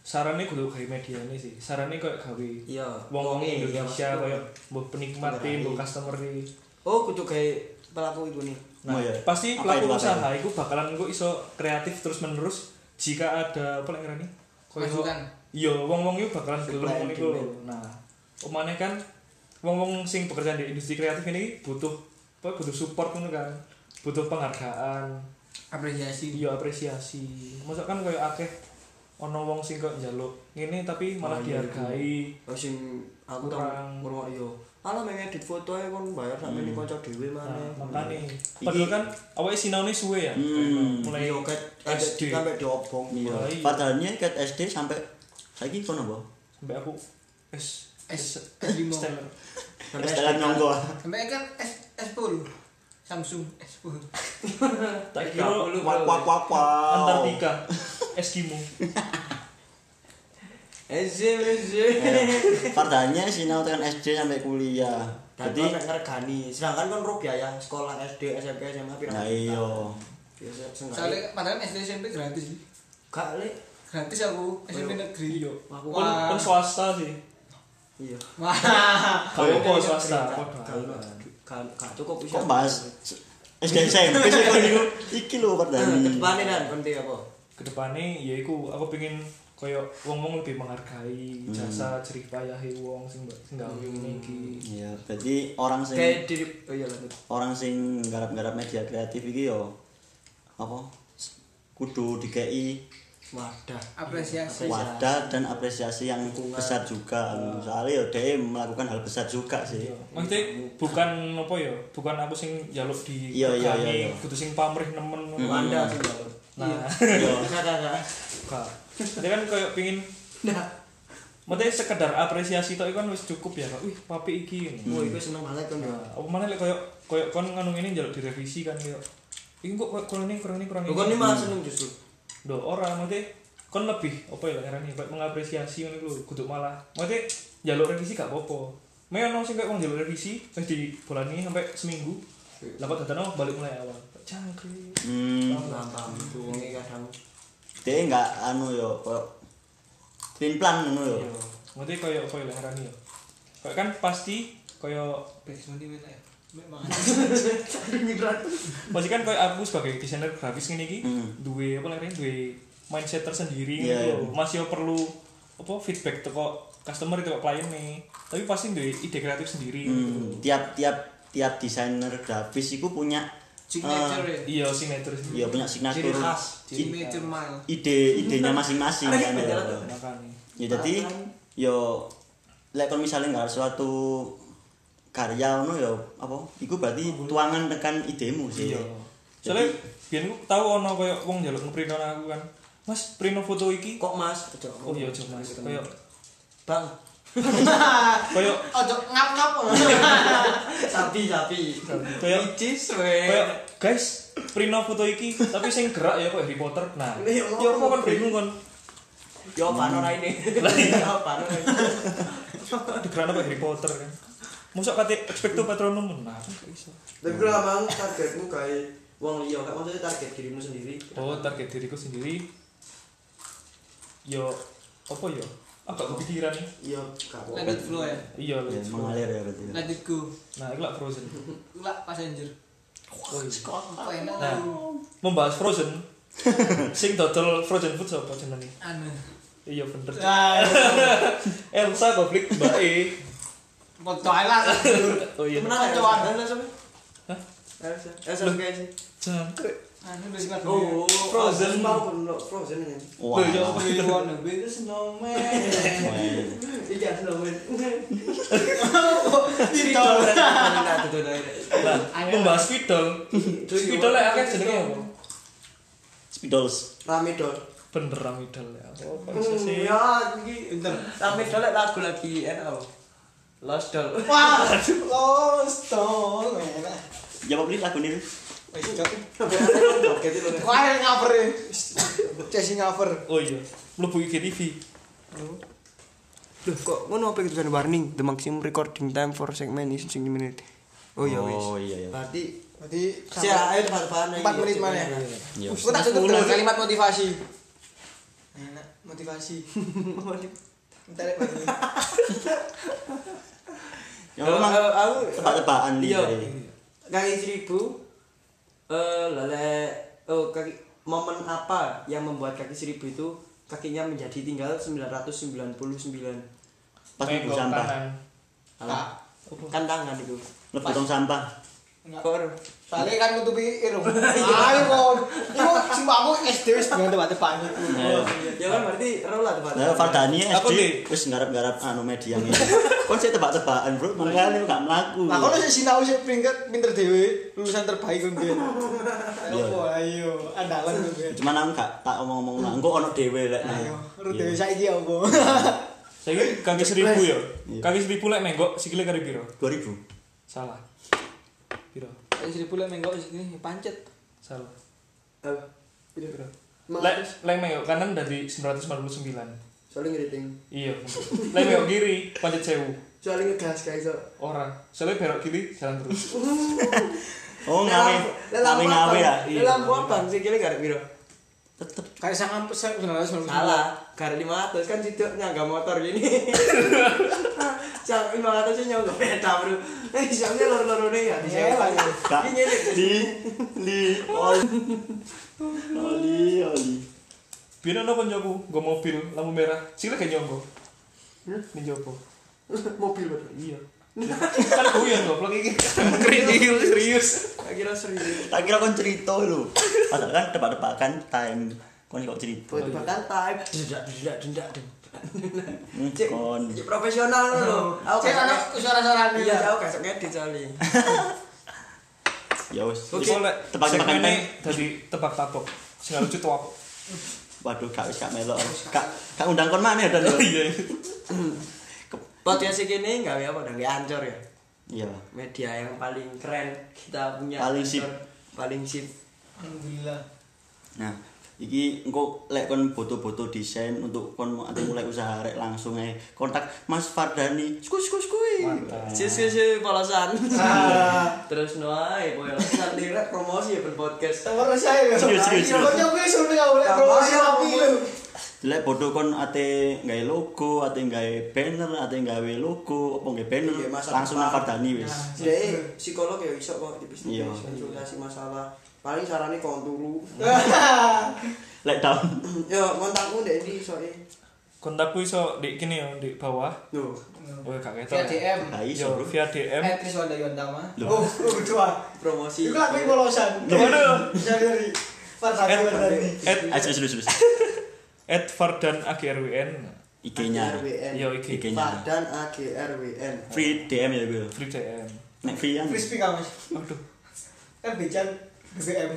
sarane kudu gawe media ini sih. Sarane koyo gawe Iya, wong-wong wonge, Indonesia koyo mbok penikmat Penggerak. mbok customer iki. Oh, kudu kayak pelaku itu nih. Nah, Oh, iya. pasti pelaku usaha itu bakalan gue iso kreatif terus menerus jika ada apa ngarani? Koyo- Masukan. Iya, wong-wong itu bakalan gelem ngono iku. demand. Nah, umane kan wong-wong sing bekerja di industri kreatif ini butuh apa butuh support ngono kan. Butuh penghargaan, Apresiasi. iya apresiasi. Masa kan koyo akeh ono wong sing kok njaluk ngene tapi malah Oh, iya, dihargai. Oh sing aku tau Kurang. ngurung yo. Alah mengedit foto ae kon bayar sak meneh kanca dhewe Nah, maneh. makane padahal kan awake sinaune suwe ya. Hmm. Mulai Yo ket SD sampai diobong. iya Oh, padahalnya ket SD sampai saiki kono apa sampai aku S S S5. Stellar. Sampai Setelan nyongko Sampai kan S S10. Samsung S10. Tak kira wak wak wak wak Antartika Eskimo. SD SD. padahalnya sinau tekan SD sampai kuliah Jadi jadi ngergani, sedangkan kon ro biaya sekolah SD, SMP, SMA pira? nah iya sengaja. Soalnya padahal SD SMP gratis. gak lek. Gratis aku SMP negeri. Iya. Aku Wah. kon swasta sih. Iya. Wah. Kalau kok swasta. Gak gak cukup bisa. kok bahas SD SMP sih kan iku iki lho padahalnya Kedepane kan piye apa? Kedepannya ya iku aku pengen koyo wong-wong lebih menghargai jasa jerih payahe wong sing sing gawe ngene iki. iya berarti orang sing Kayak diri oh iya lanjut. orang sing garap-garap media kreatif iki yo apa kudu dikei Wadah. Apresiasi. wadah dan apresiasi yang Dukungan. besar juga soalnya yo dia melakukan hal besar juga sih Maksudnya bukan apa ya, bukan aku sing njaluk di Iya, iya, iya, iya. kudu sing pamrih nemen ngono. Anda sih Mbak. Nah, Iya. Kakak. Dia kan koyo pengin Nah, Maksudnya sekedar apresiasi tok iku kan wis cukup ya, Kak. Wih, papi iki. oh iku seneng banget ya. Nah, apa mana lek koyo koyo kon nganu ini njaluk direvisi kan yo. Iki kok kok kurang ini kurang ini kurang Lu ini. kon ini malah seneng justru. Do ora maksudnya kon lebih apa ya ngarani kayak mengapresiasi ngono iku lho, kudu malah. Maksudnya njaluk revisi gak apa-apa. Maya ono sing kayak wong njaluk revisi wis dibolani sampai seminggu. Lah kok dadane balik mulai awal. Cangkrik. hmm Paham paham. Itu kadang dia nggak anu yo koyo clean plan ngono yo. Maksudnya koyo koyo lah ngarani yo. Kayak kan pasti koyo Baik, nanti minta ya. Memang. Masih kan kayak aku sebagai desainer grafis ngene iki, Hmm. duwe apa namanya duwe mindset tersendiri gitu. iya. loh. Masih perlu apa feedback teko customer itu klien nih. Tapi pasti duwe ide kreatif sendiri gitu. hmm, tiap tiap tiap desainer grafis itu punya Signature ya. Iya, signature sendiri. ya punya signatur Ciri khas. Signature mile. ide idenya masing-masing kan ya. Jadi yo lek kon misalnya nggak suatu karya ngono yo apa iku berarti tuangan tekan idemu sih Iya. Soalnya biyen ku tau ono koyo wong njaluk ngeprint aku kan. Mas, print foto iki. kok Mas? Oh iya, Mas. Koyo Bang, Kayak Ojo ngap-ngap. Sapi sapi. kayak Cis we. kayak guys, prino foto iki tapi sing gerak ya kok Harry Potter. Nah, ya apa? apa kan bingung kan. Yo pano ra ini. Yo pano ra ini. Digerak apa Harry Potter kan. Mosok kate expecto patronum nah. Tapi kalau emang targetmu kayak wong liya, kan maksudnya target dirimu sendiri. Oh, target diriku sendiri. Yo apa yo? Agak kepikiran nih. Iya, gak Let it flow ya. Iya, Ya, go. mengalir ya berarti. Let it go. Nah, itu lah Frozen. Lah passenger. Oh, iya. Nah, membahas Frozen. sing dodol Frozen food sapa jenenge? Anu. Iya bener. Ah, Elsa konflik Mbak E. mau Twilight. Oh iya. Menang ya, Cocokan. Elsa? Elsa. Elsa kayak sih. Jangkrik. Ngerti. Oh, Frozen. mau belum Frozen ya, snowman. Nah, membahas Spidol. Spidol lek akeh jenenge apa? Spidols. Rame dol. Bener Ramidol ya. Oh, sih? Ya, iki Rame dol lek lagu lagi enak apa? Lost doll. Wah, lost dong. enak. Ya lagu ini? Wis cok. Kok ae ngaper. Ya. Cek ngaper. Oh iya. Mlebu IGTV. Loh, kok ngono apa tulisan warning the maximum recording time for segment is 6 menit. Oh iya wis. Oh iya ya. Berarti berarti si ae depan-depan 4 menit mana ya? Iya. Kok tak kalimat motivasi. Enak motivasi. Entar ya. Ya, aku tebak-tebakan. Iya. Kali 1000 Eh, lele oh kaki momen apa yang membuat kaki seribu itu kakinya menjadi tinggal 999 pas Pegong sampah. kan tangan itu. Lepas sampah. Kor Soalnya kan nutupi irung. Ayo kon. Iku simbahmu SD wis dengan tebak-tebakan iku. ya kan berarti rola tepat Nah, Fardani Aku SD wis ngarep-ngarep anu media ini. Kok saya tebak-tebakan, Bro? Makanya gak mlaku. Lah kono sing sinau sing pinter pinter dhewe, lulusan terbaik kon dia. Iya. Ayo, ayo, andalan kon dia. Cuman aku gak tak omong-omong lah. Engko ono dhewe lek. Ayo, rute Iya. saiki opo? Saiki kaki seribu ya. Iya. Kaki seribu lek menggok sikile kari piro? 2000. Salah. Seribu lek menggok sini pancet. Salah. Eh, Piro? Mak- Lek lek menggok kanan dari 999. soalnya ngeriting Iya. Lek menggok kiri pancet sewu. soalnya ngegas guys so. Ora. Soalnya belok kiri jalan terus. Oh, ngawe. Ngawe-ngawe ya. Iya. Lampu abang sih kira gara piro? Tetep Kayak sangat pesan sebenarnya Salah, gara 500 kan situ nyangga motor gini. Sang 500 sih nyangga beda, Bro. Eh, siangnya loro-lorone ya di Iya, sewa. iya. Kak. Ini ngene. li li oli. Oli oli. Bina no koncoku, nggo mobil lampu merah. Sile kayak nyonggo. Ning jopo. Mobil betul. Iya. kan guyon goblok iki. Kritik serius. Tak kira serius. Tak kira kon cerita lho. Padahal kan tebak-tebakan time. Kon kok cerita. Bahkan time. Dendak dendak dendak dendak. Cek, Kon. cek profesional lho. Aku Cek ana suara-suara Iya, aku kasih ngedit soalnya. Ya wis. Oke, Tebak-tebakan segmene time. dadi tebak tabok. Sing lucu tuh aku. Waduh, gak wis gak melok. Gak gak undang kon maneh dan. Iya. Podcast ini nggak apa dan ancor ya. Iya. Media yang paling keren kita punya. Paling sip. Paling sip. Alhamdulillah. Nah, iki engko lek kon foto-foto desain untuk kon ati mulai usaha rek langsung ae kontak Mas Fardani. Skus skus kuwi. sis sis si. Terus no ae koyo santri rek promosi ya ben podcast. Sabar saya ya. Yo yo kuwi sune oleh promosi tapi lho. Lek bodho kon ate gawe logo, ate gawe banner, ate gawe logo, opo gawe banner langsung nang Fardani wis. Si psikolog ya iso kok di bisnis konsultasi masalah Paling sarannya kau turu. Lek down. Ya kontakku deh di soalnya. Kontakku iso di kini ya di bawah. Nuh. Oh, gak Via ketok. DM. Yo, iso, Bro. via DM. Eh, Tris Wanda Yondama. Oh, oh, dua. promosi. Itu lagi polosan. Waduh. Bisa dari Fardani Eh, serius. serius. at Fardan AGRWN. IG-nya. Yo, IG. IG-nya. Fardan AGRWN. Free DM ya gue. Free DM. Nek free kan. Crispy kamu. Aduh. Kan becan BBM.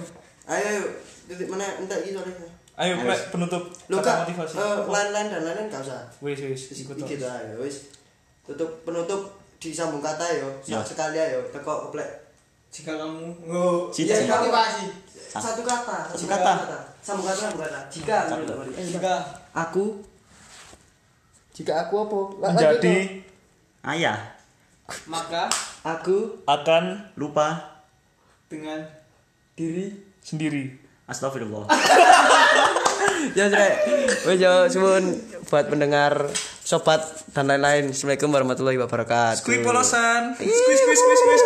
Ayo, ayo. titik mana? Entek iki soalnya. Ayo, Ayo, Plek, penutup Lu kata kak, motivasi. eh, lain-lain dan lain-lain gak usah. Wis wis Wis ikut dah ya wis. tutup penutup disambung kata yo. Sak sekali ayo teko keplek jika kamu oh Jika. iya motivasi. Satu kata. Satu kata. sambung kata sambung kata. Jika. Jika. Aku. Jika aku apa? Menjadi ayah. Maka aku akan lupa. dengan diri sendiri. astagfirullah ya wes yo suwun buat pendengar sobat dan lain-lain assalamualaikum warahmatullahi wabarakatuh Squeak polosan. Squeak squeak squeak squeak.